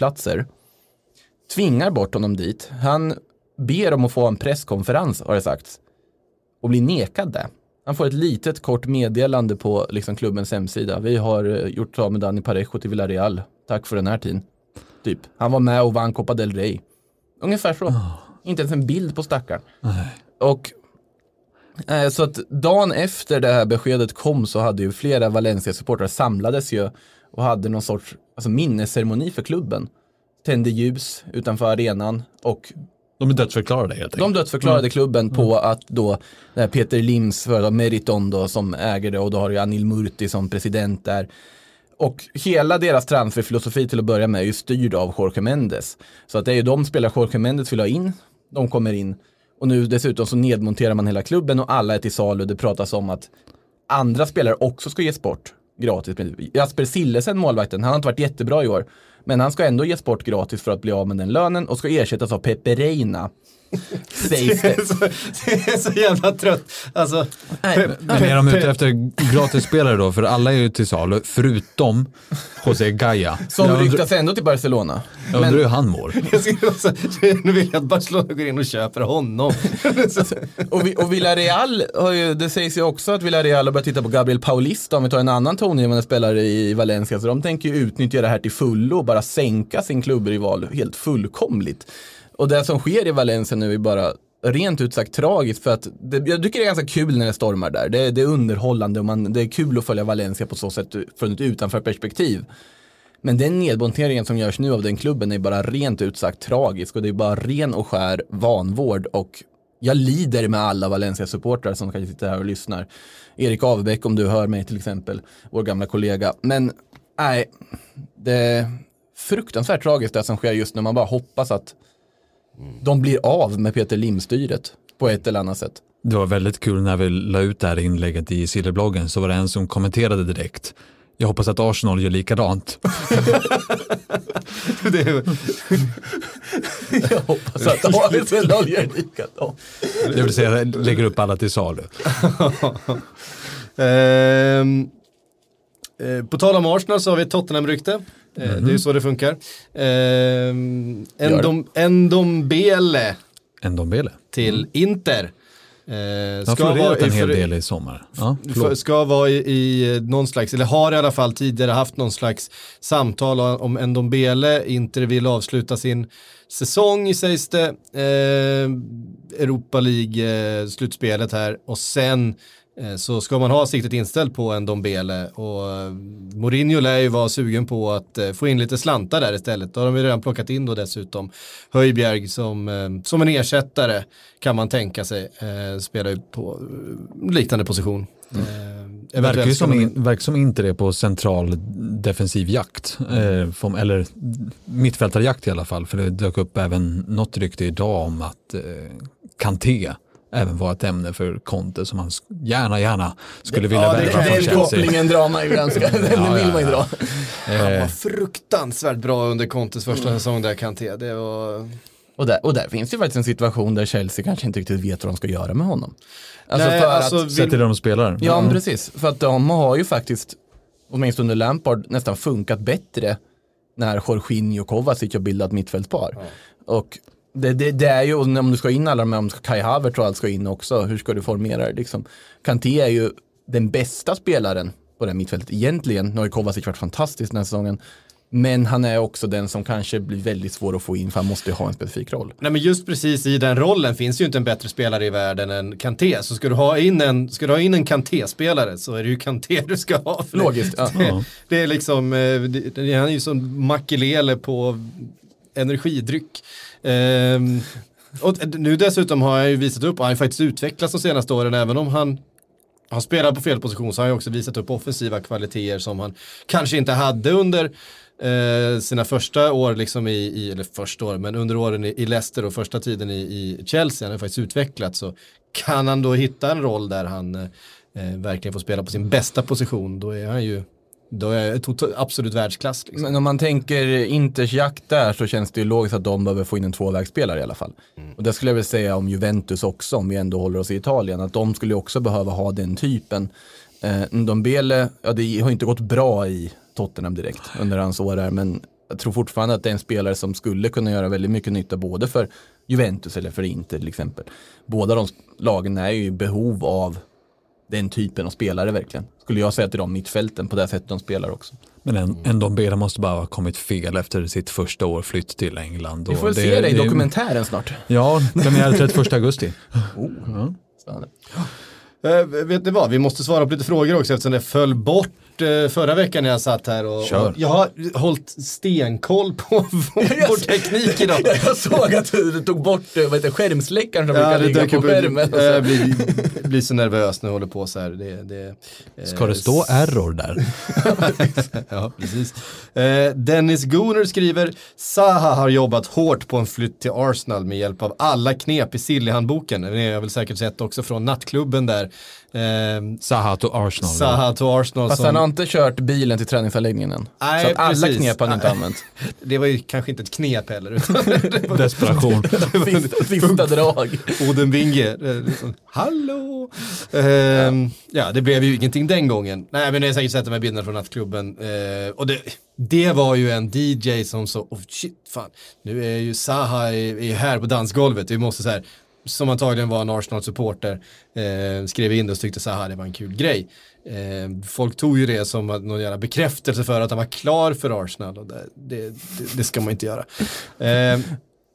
platser, tvingar bort honom dit. Han ber om att få en presskonferens, har det sagts, och blir nekad det. Han får ett litet kort meddelande på liksom, klubbens hemsida. Vi har eh, gjort av med Dani Parejo till Villarreal. Tack för den här tiden. Typ. Han var med och vann Copa del Rey. Ungefär så. Inte ens en bild på stackaren. Och eh, så att dagen efter det här beskedet kom så hade ju flera Valencia-supportrar samlades ju och hade någon sorts alltså, minnesceremoni för klubben. Tände ljus utanför arenan och De är dödsförklarade helt de enkelt. dödsförklarade klubben på att då Peter Lims företag Meriton då som äger det och då har du Anil Murti som president där. Och hela deras transferfilosofi till att börja med är ju styrd av Jorge Mendes. Så att det är ju de spelare Jorge Mendes vill ha in, de kommer in. Och nu dessutom så nedmonterar man hela klubben och alla är till salu. Det pratas om att andra spelare också ska ges bort gratis. Jasper Sillesen, målvakten, han har inte varit jättebra i år. Men han ska ändå ges bort gratis för att bli av med den lönen och ska ersättas av Pepe Reina. Sägs det. så, jag är så jävla trött. Alltså, Nej, Men är de ute efter gratisspelare då? För alla är ju till salu, förutom José Gaya. Som ryktas ändå till Barcelona. jag undrar hur han mår. nu vill jag att Barcelona går in och köper honom. Och, vi, och Villarreal, har ju, det sägs ju också att Villarreal har börjat titta på Gabriel Paulista, om vi tar en annan tongivande spelare i Valencia, så de tänker ju utnyttja det här till fullo och bara sänka sin klubbrival helt fullkomligt. Och det som sker i Valencia nu är bara rent ut sagt tragiskt för att det, jag tycker det är ganska kul när det stormar där. Det, det är underhållande och man, det är kul att följa Valencia på så sätt från ett utanför perspektiv. Men den nedmonteringen som görs nu av den klubben är bara rent ut sagt tragisk och det är bara ren och skär vanvård och jag lider med alla Valencia-supportrar som kanske sitter här och lyssnar. Erik Avebäck om du hör mig till exempel, vår gamla kollega. Men nej, det är fruktansvärt tragiskt det som sker just nu. Man bara hoppas att de blir av med Peter Lim-styret på ett eller annat sätt. Det var väldigt kul när vi la ut det här inlägget i Silverbloggen så var det en som kommenterade direkt. Jag hoppas att Arsenal gör likadant. det är, Jag hoppas att Arsenal gör likadant. Det vill säga lägger upp alla till salu. Ehm, eh, på tal om Arsenal så har vi ett Tottenham-rykte. Eh, Det är ju så det funkar. Endom, Endombele En Dombele. till Inter. Eh, ska har vara i en hel del i sommar. Ja, för, ska vara i, i någon slags, eller har i alla fall tidigare haft någon slags samtal om Ndombele. Inter vill avsluta sin säsong sägs det. Eh, Europa League-slutspelet här och sen eh, så ska man ha siktet inställt på en Dombele och eh, Mourinho lär ju vara sugen på att eh, få in lite slantar där istället. Då har de ju redan plockat in då dessutom Höjbjerg som, eh, som en ersättare kan man tänka sig. Eh, spelar ju på eh, liknande position. Eh, Det verkar som, in, verkar som inte det på central defensiv jakt. Eh, från, eller mittfältarjakt i alla fall. För det dök upp även något rykte idag om att eh, Kanté även var ett ämne för Conte som han gärna, gärna skulle vilja Ja, det, värva från kopplingen drar man ju ganska, den Ja, vill ja, man ju dra. Han var Eh, fruktansvärt bra under Contes första säsong där Kanté. Det var... Och där, och där finns det ju faktiskt en situation där Chelsea kanske inte riktigt vet vad de ska göra med honom. Alltså Nej, för alltså, att, Sett till de spelar. ja, men precis. För att de har ju faktiskt, åtminstone under Lampard, nästan funkat bättre när Jorginho och Kovacic har bildat mittfältspar. Och det, det, det är ju, om du ska in alla de här, om Kai Havertz och allt ska in också, hur ska du formera det liksom? Kanté är ju den bästa spelaren på det här mittfältet egentligen. Nu har ju Kovacic varit fantastisk den här säsongen. Men han är också den som kanske blir väldigt svår att få in för han måste ju ha en specifik roll. Nej men just precis i den rollen finns ju inte en bättre spelare i världen än Kanté. Så ska du ha in en, ska du ha in en Kanté-spelare så är det ju Kanté du ska ha. För det- Logiskt, ja. Det, det är liksom, eh, det, han är ju som makelele på energidryck. Ehm, och nu dessutom har han ju visat upp, han har ju faktiskt utvecklats de senaste åren även om han har spelat på fel position så har han ju också visat upp offensiva kvaliteter som han kanske inte hade under eh, sina första år, liksom i, i, eller första år, men under åren i, i Leicester och första tiden i, i Chelsea, han har faktiskt utvecklats så kan han då hitta en roll där han eh, verkligen får spela på sin bästa position, då är han ju då är jag absolut världsklass. Liksom. Men om man tänker Inters jakt där så känns det ju logiskt att de behöver få in en tvåvägsspelare i alla fall. Och det skulle jag väl säga om Juventus också, om vi ändå håller oss i Italien, att de skulle också behöva ha den typen. Eh, Ndombele, ja det har inte gått bra i Tottenham direkt under hans år där, men jag tror fortfarande att det är en spelare som skulle kunna göra väldigt mycket nytta både för Juventus eller för Inter till exempel. Båda de lagen är ju i behov av den typen av spelare verkligen. Skulle jag säga till dem mittfälten på det sättet de spelar också. Men en, en Dombele måste bara ha kommit fel efter sitt första år flytt till England. Vi får väl se det i dokumentären snart. Ja, premiär 31 augusti. Spännande. Eh, vet ni vad, vi måste svara på lite frågor också eftersom det föll bort eh, förra veckan när jag satt här och, Kör. och jag har hållit stenkoll på vår, vår teknik idag. Jag såg att du tog bort eh, vad heter, det, skärmsläckaren som Ja, brukar ligga på skärmen. jag så. blir, blir så nervös när jag håller på så här. Det, det, eh, Ska det stå error där? ja, precis. Eh, Dennis Gooner skriver, Zaha har jobbat hårt på en flytt till Arsenal med hjälp av alla knep i Silly-handboken. Det jag väl säkert sett också från nattklubben där. Eh, Zaha to Arsenal. Zaha till Arsenal. Fast som- han har inte kört bilen till träningsanläggningen än. Nej, så att alla precis. knep har han inte använt. Det var ju kanske inte ett knep heller. Utan det Desperation. Sista, sista drag. Oden Winge. eh, liksom, Hallå! Ehm, ja, det blev ju ingenting den gången. Nej, men ni har säkert sett de här bilderna från nattklubben. Eh, och det, det var ju en DJ som så, oh shit, fan, nu är ju Zaha är, är här på dansgolvet. Vi måste så här, som antagligen var en Arsenal-supporter, eh, skrev in det och tyckte Zaha det var en kul grej. Eh, folk tog ju det som att någon jävla bekräftelse för att han var klar för Arsenal och det, det, det, det ska man inte göra. Eh,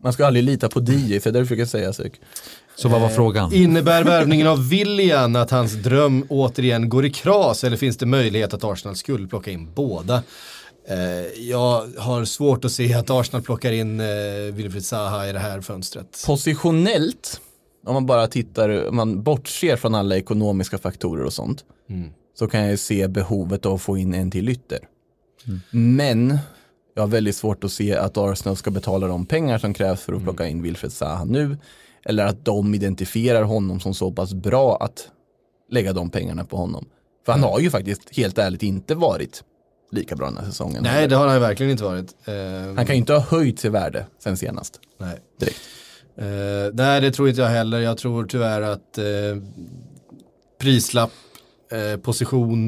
Man ska aldrig lita på DJ, så det du försöker säga Sök. Så vad var frågan? Innebär värvningen av William att hans dröm återigen går i kras eller finns det möjlighet att Arsenal skulle plocka in båda? Eh, jag har svårt att se att Arsenal plockar in eh, Wilfried Zaha i det här fönstret. Positionellt, om man bara tittar, om man bortser från alla ekonomiska faktorer och sånt, så kan jag ju se behovet av att få in en till ytter. Men jag har väldigt svårt att se att Arsenal ska betala de pengar som krävs för att plocka in Wilfred Zaha nu. Eller att de identifierar honom som så pass bra att lägga de pengarna på honom. För han har ju faktiskt helt ärligt inte varit lika bra den här säsongen. Nej, det har han ju verkligen inte varit. Han kan ju inte ha höjt sig värde sen senast. nej. Direkt. Eh, nej, det tror inte jag heller. Jag tror tyvärr att eh, prislapp, eh, position,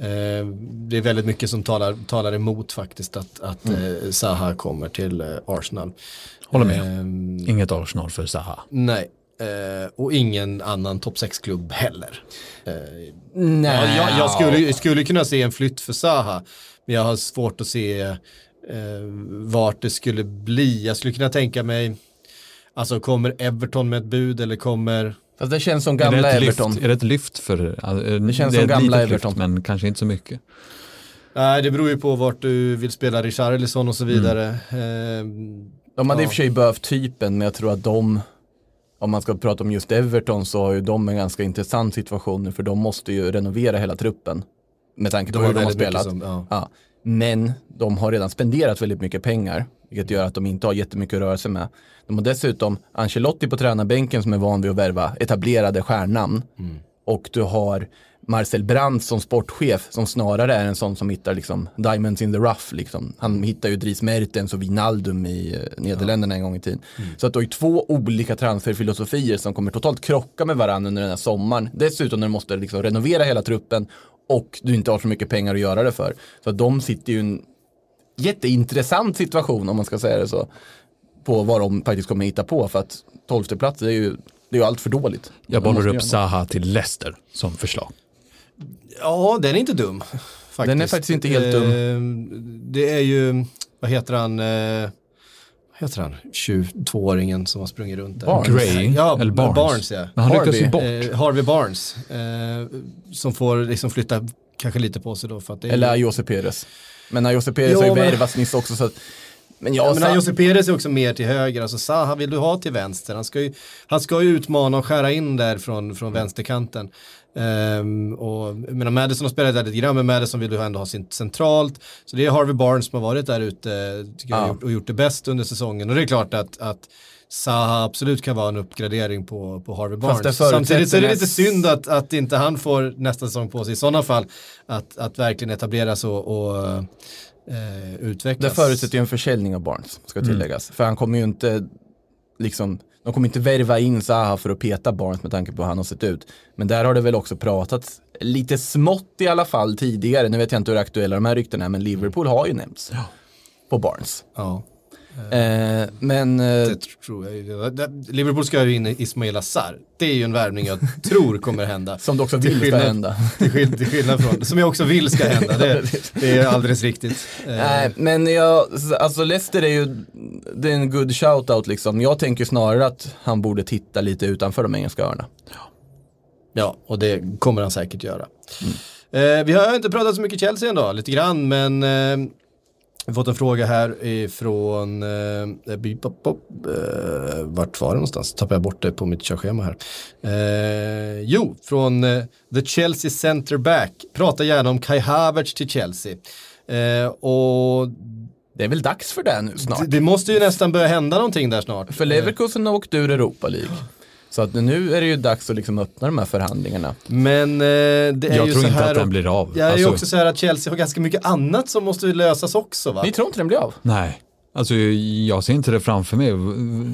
eh, det är väldigt mycket som talar, talar emot faktiskt att, att eh, Zaha kommer till eh, Arsenal. Håller med. Ehm, Inget Arsenal för Zaha. Nej. Eh, och ingen annan topp 6-klubb heller. Eh, Nej. ja, jag, jag skulle, skulle kunna se en flytt för Zaha, men jag har svårt att se eh, vart det skulle bli. Jag skulle kunna tänka mig, alltså kommer Everton med ett bud eller kommer Fast det känns som Är det, gamla ett Everton. lyft, är det ett lyft för... Det känns är som gamla Everton. Lyft, men kanske inte så mycket. Nej, det beror ju på vart du vill spela Richarlison och så vidare. Eh, De hade i Ja. och för sig behövt typen, men jag tror att de, om man ska prata om just Everton, så har ju de en ganska intressant situation nu, för de måste ju renovera hela truppen. Med tanke på är hur det de har spelat. som- ja. ja. Men de har redan spenderat väldigt mycket pengar, vilket gör att de inte har jättemycket att röra sig med. De har dessutom Ancelotti på tränarbänken som är van vid att värva etablerade stjärnnamn. Mm. Och du har Marcel Brandt som sportchef som snarare är en sån som hittar liksom diamonds in the rough. Liksom. Han hittar ju Dries Mertens och Wijnaldum i eh, Nederländerna en gång i tiden. Så att du har ju två olika transferfilosofier som kommer totalt krocka med varandra under den här sommaren. Dessutom när du måste liksom renovera hela truppen och du inte har så mycket pengar att göra det för. Så att de sitter ju jätteintressant situation om man ska säga det så. På vad de faktiskt kommer hitta på för att tolfte plats är ju, det är ju allt för dåligt. Jag bollar upp. Zaha till Leicester som förslag. Ja, den är inte dum. Faktiskt. Den är faktiskt inte helt dum. Eh, Det är ju, vad heter han, eh, vad heter han, 22-åringen som har sprungit runt där. Barnes. Gray Ja, eller Barnes. Barnes ja. Men han Harvey. rycktes ju bort. Eh, Harvey Barnes, eh, som får liksom flytta kanske lite på sig då för att det är Eller Jose Perez. Men Jose Perez har ju men- värvats nyss också så att, men jag Ja, men Jose Perez är också mer till höger, alltså Zaha vill du ha till vänster. Han ska ju, han ska ju utmana och skära in där från, från vänsterkanten. Um, och, menar, Madison har spelat där lite grann, men Madison vill ju ändå ha sin centralt. Så det är Harvey Barnes som har varit där ute tycker jag, Ja. och gjort, och gjort det bäst under säsongen. Och det är klart att, att Zaha absolut kan vara en uppgradering på, på Harvey det Barnes. Samtidigt är det lite synd att, att inte han får nästa säsong på sig i sådana fall. Att, att verkligen etableras och, och eh, det utvecklas. förutsätter ju en försäljning av Barnes, ska tilläggas. För han kommer ju inte, liksom, de kommer inte värva in Zaha för att peta Barnes med tanke på hur han har sett ut. Men där har det väl också pratats lite smått i alla fall tidigare. Nu vet jag inte hur aktuella de här ryktena är, men Liverpool har ju nämnts på Barnes. Ja. Eh, men eh, Det tror jag ju. Liverpool ska ju in i Ismail Assar. Det är ju en värvning jag tror kommer hända. som du också vill ska skillnad- hända. Till, skill till skillnad från, som jag också vill ska hända. Det, det är alldeles riktigt. Eh, Nej, men jag, alltså Leicester är ju, det är en good shout-out liksom. Jag tänker snarare att han borde titta lite utanför de engelska öarna. Ja, och det kommer han säkert göra. Eh, vi har inte pratat så mycket Chelsea ändå, lite grann, men eh, fått en fråga här ifrån, eh, bip, bop, bop, eh, vart var det någonstans? Tappade jag bort det på mitt körschema här. Eh, jo, från eh, The Chelsea Center Back, prata gärna om Kai Havertz till Chelsea. Eh, och Det är väl dags för det nu snart. det, det måste ju nästan börja hända någonting där snart. För Leverkusen har åkt ur Europa League. Så att nu är det ju dags att liksom öppna de här förhandlingarna. Men eh, det är Jag ju tror så inte här att den blir av. Jag är ju Alltså- också så här att Chelsea har ganska mycket annat som måste lösas också va? Ni tror inte den blir av? Nej, alltså jag ser inte det framför mig.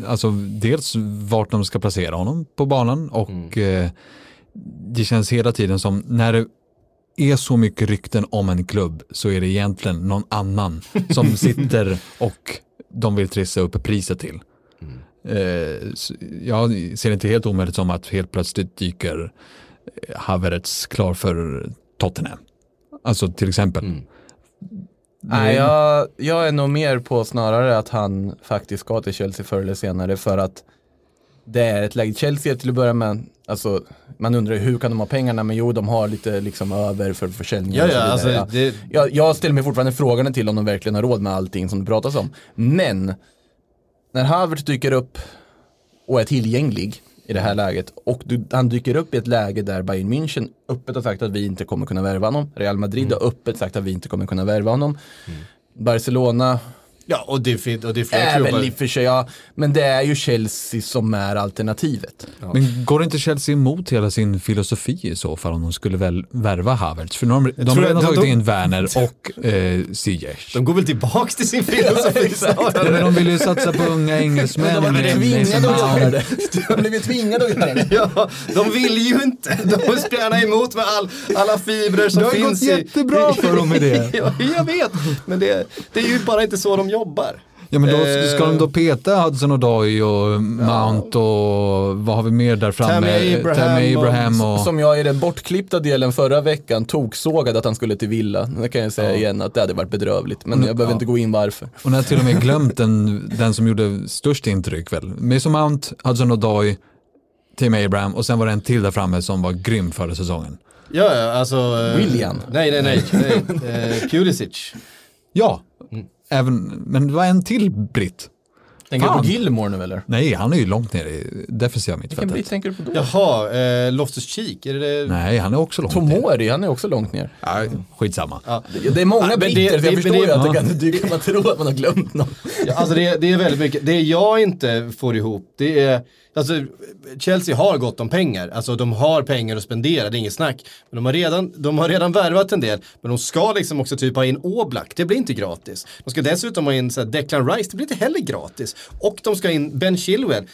Alltså dels vart de ska placera honom på banan och eh, det känns hela tiden som när det är så mycket rykten om en klubb så är det egentligen någon annan som sitter och de vill trissa upp priset till. Så jag ser det inte helt omöjligt som att helt plötsligt dyker Havertz klar för Tottenham. Alltså till exempel. Nej, jag, jag är nog mer på snarare att han faktiskt ska till Chelsea förr eller senare för att det är ett läge. Chelsea till att börja med, alltså man undrar hur kan de ha pengarna men jo de har lite liksom över för försäljning Ja, ja, alltså, det- jag, jag ställer mig fortfarande frågan till om de verkligen har råd med allting som det pratas om. Men när Havertz dyker upp och är tillgänglig i det här läget och du, han dyker upp i ett läge där Bayern München öppet har sagt att vi inte kommer kunna värva honom. Real Madrid har öppet sagt att vi inte kommer kunna värva honom. Barcelona Ja, och det, fin- och det är är klubbar. väl i och för sig, ja, men det är ju Chelsea som är alternativet. Men går inte Chelsea emot hela sin filosofi i så fall om de skulle väl värva Havertz? För nu har de, de har redan tagit de- in Werner och eh, Ziyech. De går väl tillbaks till sin filosofi snarare. Men de vill ju satsa på unga engelsmän. De har blivit tvingade att göra det. De har blivit tvingade att göra det. Ja, de vill ju inte. De gärna emot med all, alla fibrer som Det har finns gått i... jättebra för dem med det. Ja, jag vet, men det, det är ju bara inte så de jobbar. Ja, men då, Eh, ska de då peta Hudson och Doy och Mount och vad har vi mer där framme? Tammy Abraham Tammy Abraham och... Som jag i den bortklippta delen förra veckan toksågade att han skulle till Villa. Det kan jag säga igen att det hade varit bedrövligt. Men jag behöver inte gå in varför. Och när jag till och med glömt den, den som gjorde störst intryck väl. Mason Mount, Hudson och Doy, Tim Abraham och sen var det en till där framme som var grym förra säsongen. Ja, ja, alltså... eh, William. Nej, nej, nej. nej. Eh, Pulisic. Ja, även, men det var en till britt. Tänker du på Gilmore nu eller? Nej, han är ju långt ner i defensiva Vilken mittfältet. britt tänker du på då? Jaha, eh, Loftus-Cheek, är det det? Nej, han är också långt ner. Tomori, han är också långt ner. Ja, skitsamma. Det, det är många Ja, men det- britter, så jag det- förstår det- ju att det ja. kan dyka man tro att man har glömt någon. Ja, alltså det, det är väldigt mycket. Det jag inte får ihop, det är, alltså Chelsea har gott om pengar. Alltså de har pengar att spendera, det är inget snack. Men de har redan, de har redan värvat en del, men de ska liksom också typ ha in Oblak, det blir inte gratis. De ska dessutom ha in så här, Declan Rice, det blir inte heller gratis. Och de ska ha in Ben Chilwell,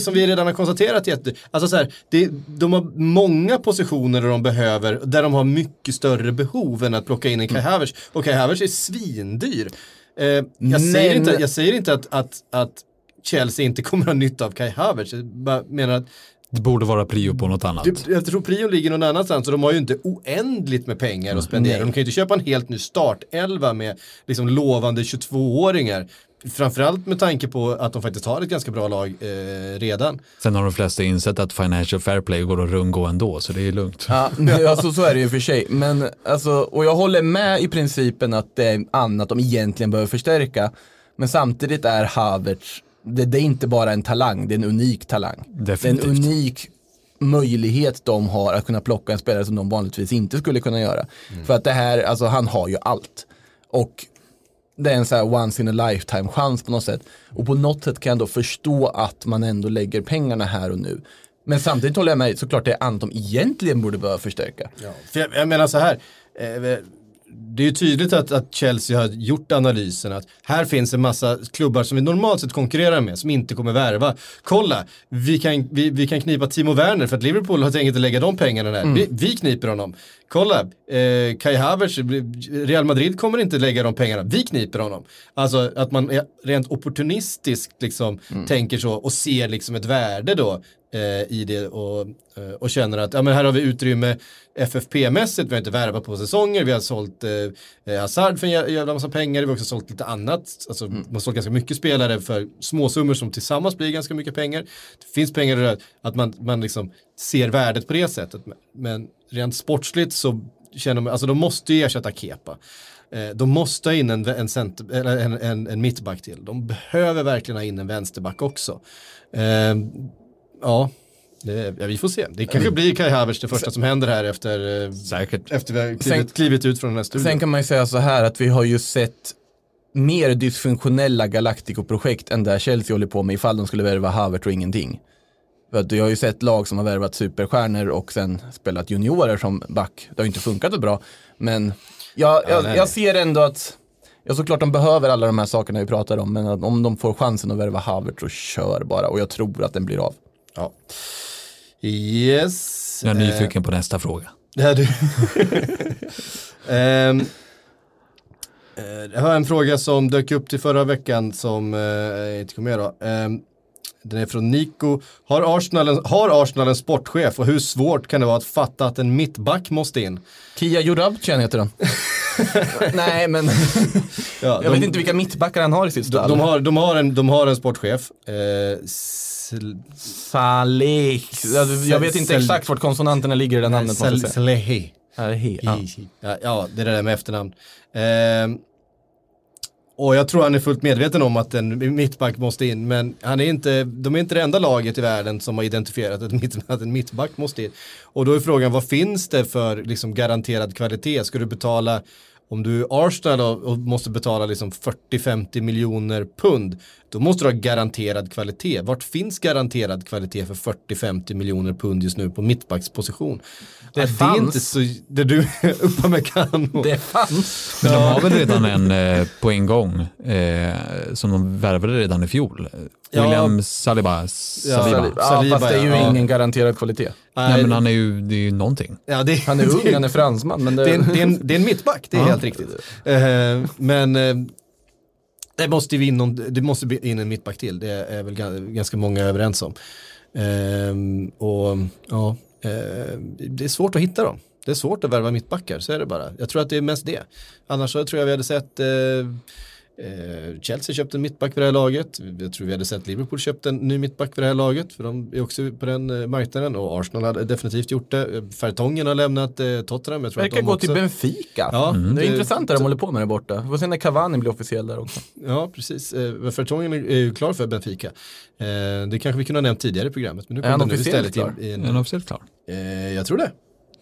som vi redan har konstaterat. Jätte, alltså så här, det, de har många positioner där de behöver, där de har mycket större behov än att plocka in en Kai Havertz. Och Kai Havertz är svindyr. Eh, jag, säger inte, jag säger inte att, att, att Chelsea inte kommer ha nytta av Kai Havertz. Jag bara menar att Det borde vara prio på något annat. jag tror prion ligger någon annanstans och de har ju inte oändligt med pengar att spendera. De kan ju inte köpa en helt ny startelva med liksom lovande 22-åringar. Framförallt med tanke på att de faktiskt har ett ganska bra lag eh, redan. Sen har de flesta insett att financial fair play går att rundgå ändå, så det är lugnt. Ja, men alltså, så är det ju för sig. Men, alltså, och jag håller med i principen att det är annat de egentligen behöver förstärka. Men samtidigt är Havertz, det, det är inte bara en talang, det är en unik talang. Definitivt. Det är en unik möjlighet de har att kunna plocka en spelare som de vanligtvis inte skulle kunna göra. För att det här, alltså han har ju allt. Och det är en så här once in a lifetime chans på något sätt. Och på något sätt kan jag då förstå att man ändå lägger pengarna här och nu. Men samtidigt håller jag med, såklart det är annat de egentligen borde behöva förstärka. För jag, jag menar så här. Eh, det är ju tydligt att, att Chelsea har gjort analysen att här finns en massa klubbar som vi normalt sett konkurrerar med som inte kommer värva. Kolla, vi kan, vi, vi kan knipa Timo Werner för att Liverpool har tänkt att lägga de pengarna där. Vi, vi kniper honom. Kolla, eh, Kai Havertz, Real Madrid kommer inte lägga de pengarna. Vi kniper honom. Alltså att man rent opportunistiskt liksom tänker så och ser liksom ett värde då i det och, eh, och känner att ja, men här har vi utrymme FFP-mässigt, vi har inte värvat på säsonger, vi har sålt eh, eh, Hazard för en jä- jävla massa pengar, vi har också sålt lite annat, alltså man har sålt ganska mycket spelare för småsummor som tillsammans blir ganska mycket pengar. Det finns pengar det, att man, man liksom ser värdet på det sättet, men- rent sportsligt så känner man, alltså de måste ju ersätta Kepa. Eh, De måste ha in en, en, center, en, en, en mittback till. De behöver verkligen ha in en vänsterback också. Ja, det, ja, vi får se. Det kanske blir Kai Havertz det första som händer här efter, eh, Säkert. efter vi har Sen- klivit, klivit ut från den här studion. Sen kan man ju säga så här att vi har ju sett mer dysfunktionella Galactico-projekt än där Chelsea håller på med ifall de skulle värva Havertz och ingenting. För att jag har ju sett lag som har värvat superstjärnor och sen spelat juniorer som back. Det har ju inte funkat så bra. Men jag, jag, jag ser ändå att, ja såklart de behöver alla de här sakerna vi pratar om, men om de får chansen att värva Havertz så kör bara. Och jag tror att den blir av. Ja. Yes. Jag är Eh, nyfiken på nästa fråga. Ja, du. Eh, det var en fråga som dök upp till förra veckan som eh, inte kom med då. Ehm, den är från Nico. Har Arsenal, en, har Arsenal en sportchef och hur svårt kan det vara att fatta att en mittback måste in? Kia Jorabcian heter han. Nej, men Ja, jag vet inte vilka mittbackar han har i sitt de, stall. de, har, de, har en, de har en sportchef. Eh, Saleh. Jag, vet inte exakt vart konsonanterna ligger i det namnet. måste jag Sel- säga. Selehi. Saleh, ja. Ja, det är det där med efternamn. Ehm, och jag tror han är fullt medveten om att en mittback måste in, men han är inte, de är inte det enda laget i världen som har identifierat att, mitt, att en mittback måste in. Och då är frågan, vad finns det för liksom, garanterad kvalitet? Ska du betala, om du är Arsenal och, och måste betala liksom 40-50 miljoner pund, då måste du ha garanterad kvalitet. Vart finns garanterad kvalitet för 40-50 miljoner pund just nu på mittbacksposition? Det Ja, fanns. är inte så, det du, Upamecano. Det fanns. Men de har väl redan en eh, på en gång eh, som de värvade redan i fjol. Ja. William Saliba. Saliba. Saliba. Ja, Saliba, fast det är ju ja. ingen garanterad kvalitet. Nej, men han är ju, det är ju någonting. ja, det, Han är ung, han är fransman. Men det, det, är en, det, är en, det är en mittback, det är Ja. helt riktigt. Eh, men eh, det måste, vi in någon, det måste bli in en mittback till, det är väl ganska många överens om. Ehm, och ja, eh, det är svårt att hitta dem. Det är svårt att värva mittbackar, så är det bara. Jag tror att det är mest det. Annars så tror jag vi hade sett eh, Chelsea köpte en mittback för det här laget. Jag tror vi hade sett Liverpool köpt en ny mittback för det här laget. För de är också på den eh, marknaden. Och Arsenal hade definitivt gjort det. Eh, Fertongen har lämnat eh, Tottenham. Jag tror att Verkar de gå också... till Benfica. Ja, det är intressant det de håller på med där borta. Vi får se när Cavani blir officiell där också. Ja, precis. Eh, Fertongen är ju klar för Benfica. Eh, det kanske vi kunde ha nämnt tidigare i programmet. Men nu Är kommer officiellt istället klar? i, i Är en, han officiellt klar? eh, Jag tror det.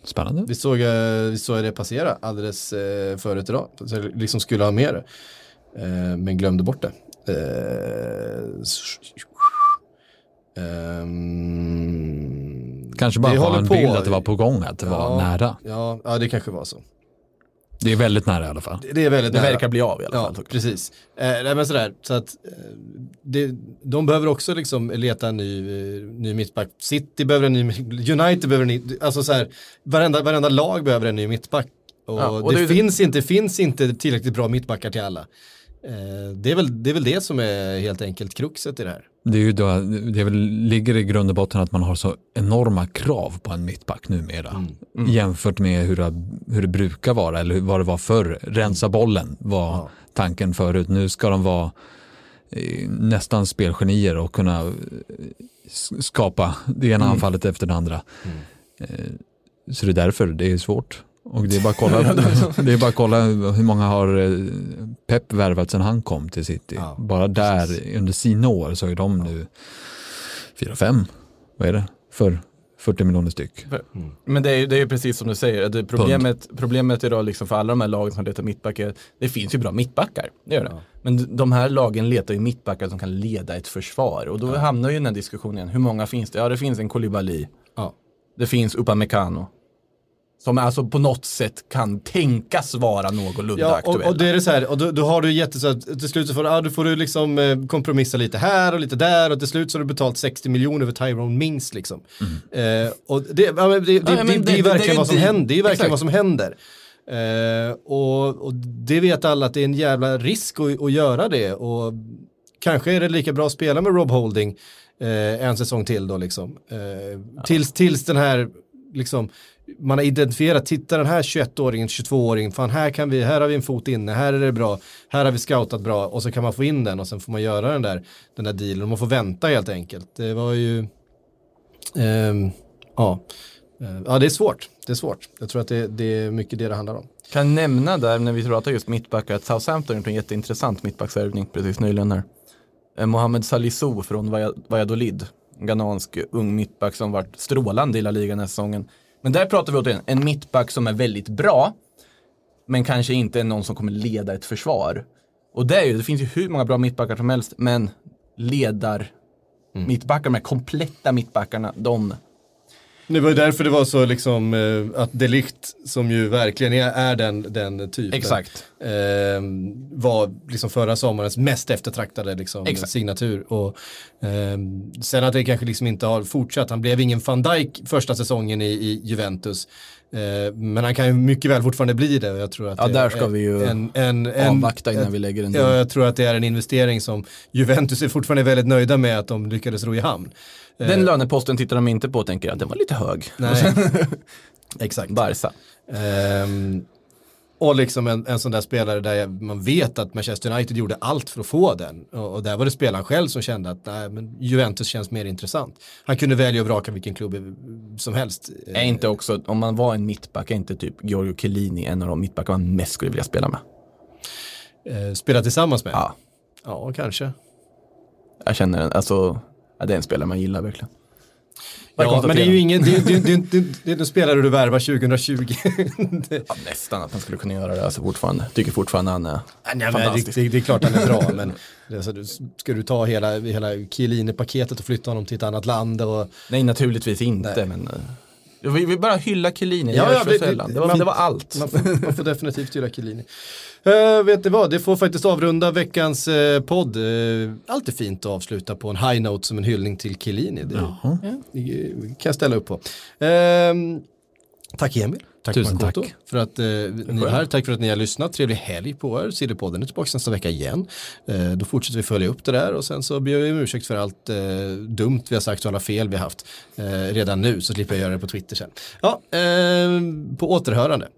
Spännande. Vi såg, eh, vi såg det passera alldeles eh, förut idag. Så jag liksom skulle ha med det. Eh, men glömde bort det. Eh, s- ehm, Kanske bara var håller en på. bild att det var på gång, att det var Ja. nära. Ja, ja, det kanske var så. Det är väldigt nära i alla fall. Det är väldigt Det nära. verkar bli av i alla Ja, fall. precis. Eh, men sådär, så att eh, det, de behöver också liksom leta en ny, ny mittback. City behöver en ny, United behöver en ny, alltså så här, varenda, varenda lag behöver en ny mittback. Och, Ja, och det, det- finns inte, finns inte tillräckligt bra mittbackar till alla. Eh, det, är väl, det är väl det som är helt enkelt kruxet i det här. Det, är ju då, det är väl, ligger i grund och botten att man har så enorma krav på en mittback numera. Jämfört med hur det, hur det brukar vara eller hur- vad det var förr. Rensa bollen var tanken förut. Nu ska de vara eh, nästan spelgenier och kunna eh, skapa det ena anfallet efter det andra. Eh, Så det är därför det är svårt. Och det är bara att kolla, det är bara att kolla hur många har eh, Pep värvat sedan han kom till City. Ja, bara där under sina år så är de nu 4-5, vad är det, för 40 miljoner styck. Men det är, ju- det är ju precis som du säger, det problemet, problemet idag liksom för alla de här lagen som letar mittbackar, det finns ju bra mittbackar, det gör det. Men de här lagen letar ju mittbackar som kan leda ett försvar. Och då hamnar ju den här diskussionen hur många finns det? Ja det finns en Koulibaly, Ja. det finns Upamecano. Som alltså på något sätt kan tänkas vara någorlunda Ja, och, aktuella. och det är det så här, och då, då har du jätte så att till slut så får, du- ja, då får du liksom eh, kompromissa lite här och lite där och till slut så har du betalt 60 miljoner för Tyrone Mings liksom. Eh, och det, ja, det, det, Ja, det, det, är verkligen vad som händer. Det är verkligen Exakt. vad som händer. Eh, och, och det vet alla att det är en jävla risk att, att göra det och kanske är det lika bra att spela med Rob Holding eh, en säsong till då liksom. Eh, tills, tills den här liksom man har identifierat, titta den här 21-åringen, 22-åringen, fan här kan vi, här har vi en fot inne, här är det bra, här har vi scoutat bra och så kan man få in den och sen får man göra den där, den där dealen och man får vänta helt enkelt. Det var ju, eh, ja, Eh, ja det är svårt, det är svårt. Jag tror att det, det är mycket det det handlar om. Kan nämna där när vi pratar just mittbackar att Southampton har gjort en jätteintressant mittbacksvärvning precis nyligen här. Eh, Mohamed Salisu från Valladolid, en ghanansk ung mittback som varit strålande i La Liga den här säsongen. Men där pratar vi återigen en mittback som är väldigt bra, men kanske inte är någon som kommer leda ett försvar. Och det, är ju, det finns ju hur många bra mittbackar som helst, men ledar mittbackar, de här kompletta mittbackarna, de Det var ju därför det var så liksom eh, att Delict som ju verkligen är, är den, den typen. Exakt. Eh, var liksom förra sommarens mest eftertraktade liksom, Exakt. signatur. Och, eh, sen att det kanske liksom inte har fortsatt. Han blev ingen van Dijk första säsongen i, i Juventus. Eh, men han kan ju mycket väl fortfarande bli det. Jag tror att Ja, där är ska vi ju en, en, en, avvakta innan vi lägger en Ja, jag tror att det är en investering som Juventus är fortfarande väldigt nöjda med att de lyckades ro i hamn. Den löneposten tittar de inte på och tänker att den var lite hög. Nej, exakt. Barca. Ehm, och liksom en, en sån där spelare där jag- man vet att Manchester United gjorde allt för att få den. Och, och där var det spelaren själv som kände att nej, men Juventus känns mer intressant. Han kunde välja och vraka vilken klubb som helst. Är inte också, om man var en mittback, är inte typ Giorgio Chiellini en av de mittbackar man mest skulle vilja spela med? Eh, spela tillsammans med. Ja, ja kanske. jag känner alltså, ja, det är en spelare man gillar verkligen. Ja, men det är ju ingen, det, det, det, det, det är en spelare du värvar 2020. det, Ja, nästan att han skulle kunna göra det, alltså fortfarande. Tycker fortfarande han är Nej, det, fantastisk. det, det är klart han är bra, men det, är så, du- ska du ta hela, hela Chiellini-paketet och flytta honom till ett annat land och Nej, naturligtvis inte, Nej. men eh, vill, vill bara hylla Chiellini, Ja, ja, det- det- Det var, man- det var allt. Man får, man får definitivt göra Chiellini. Uh, vet du vad, det får faktiskt avrunda veckans eh, podd. Uh, alltid fint att avsluta på en high note som en hyllning till Chiellini. Det, det kan jag ställa upp på. Ehm, tack Emil. Tack Tusen Makoto tack. för att eh, ni är här. Tack för att ni har lyssnat. Trevlig helg på er. Sillypodden är tillbaka nästa vecka igen. Eh, då fortsätter vi följa upp det där och sen så ber jag om ursäkt för allt eh, dumt vi har sagt och alla fel vi har haft eh, redan nu så slipper jag göra det på Twitter sen. Ja, eh, på återhörande.